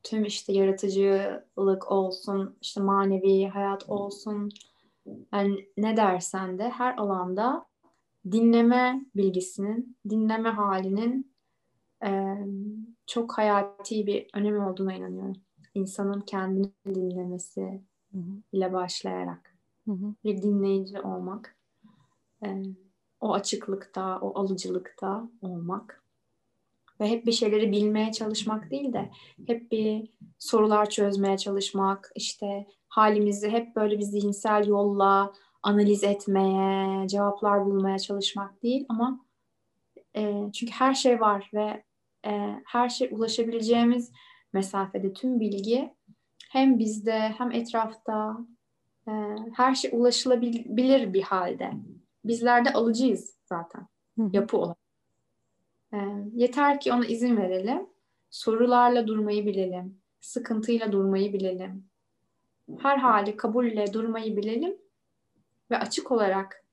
tüm işte yaratıcılık olsun, işte manevi hayat olsun, yani ne dersen de her alanda dinleme bilgisinin, dinleme halinin e, çok hayati bir önemi olduğuna inanıyorum. İnsanın kendini dinlemesi hı hı. ile başlayarak hı hı. bir dinleyici olmak, e, o açıklıkta, o alıcılıkta olmak ve hep bir şeyleri bilmeye çalışmak değil de hep bir sorular çözmeye çalışmak, işte halimizi hep böyle bir zihinsel yolla analiz etmeye, cevaplar bulmaya çalışmak değil ama e, çünkü her şey var ve e, her şey ulaşabileceğimiz mesafede tüm bilgi hem bizde hem etrafta e, her şey ulaşılabilir bir halde. Bizler de alıcıyız zaten yapı olarak. E, yeter ki ona izin verelim. Sorularla durmayı bilelim. Sıkıntıyla durmayı bilelim. Her hali kabulle durmayı bilelim ve açık olarak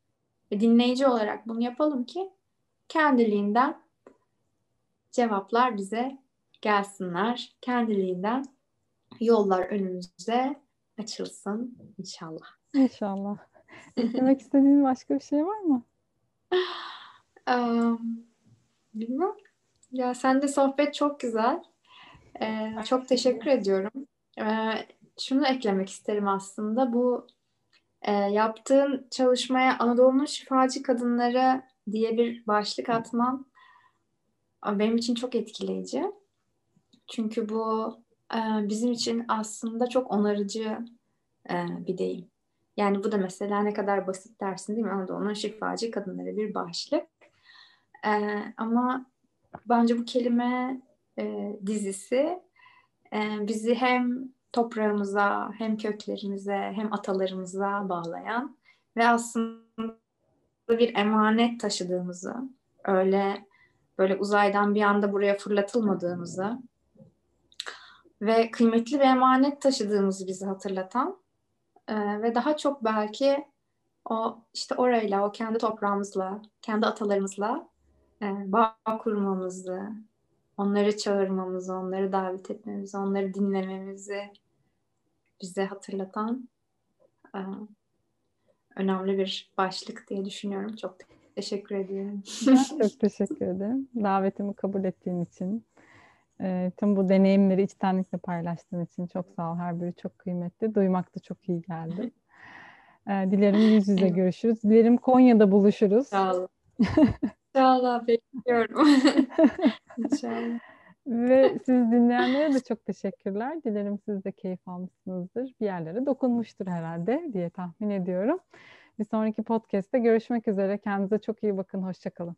ve dinleyici olarak bunu yapalım ki kendiliğinden cevaplar bize gelsinler. Kendiliğinden yollar önümüzde açılsın inşallah. İnşallah. Eklemek istediğin başka bir şey var mı? Um, bilmem. Ya sen de sohbet çok güzel. Ee, çok teşekkür ediyorum. Ee, şunu eklemek isterim aslında. Bu e, yaptığın çalışmaya Anadolu'nun şifacı kadınları diye bir başlık atman benim için çok etkileyici. Çünkü bu e, bizim için aslında çok onarıcı e, bir deyim. Yani bu da mesela ne kadar basit dersin değil mi? Anadolu'nun şifacı kadınları bir başlık. E, ama bence bu kelime e, dizisi e, bizi hem toprağımıza hem köklerimize hem atalarımıza bağlayan ve aslında bir emanet taşıdığımızı öyle böyle uzaydan bir anda buraya fırlatılmadığımızı ve kıymetli bir emanet taşıdığımızı bizi hatırlatan e, ve daha çok belki o işte orayla, o kendi toprağımızla, kendi atalarımızla e, bağ kurmamızı, onları çağırmamızı, onları davet etmemizi, onları dinlememizi bize hatırlatan e, önemli bir başlık diye düşünüyorum. Çok teşekkür ediyorum. Ben çok teşekkür ederim. Davetimi kabul ettiğin için. E, tüm bu deneyimleri içtenlikle paylaştığın için çok sağ ol. Her biri çok kıymetli. Duymak da çok iyi geldi. E, dilerim yüz yüze görüşürüz. Dilerim Konya'da buluşuruz. Sağ ol. İnşallah bekliyorum. İnşallah. Ve siz dinleyenlere de çok teşekkürler. Dilerim siz de keyif almışsınızdır. Bir yerlere dokunmuştur herhalde diye tahmin ediyorum. Bir sonraki podcast'te görüşmek üzere. Kendinize çok iyi bakın. Hoşçakalın.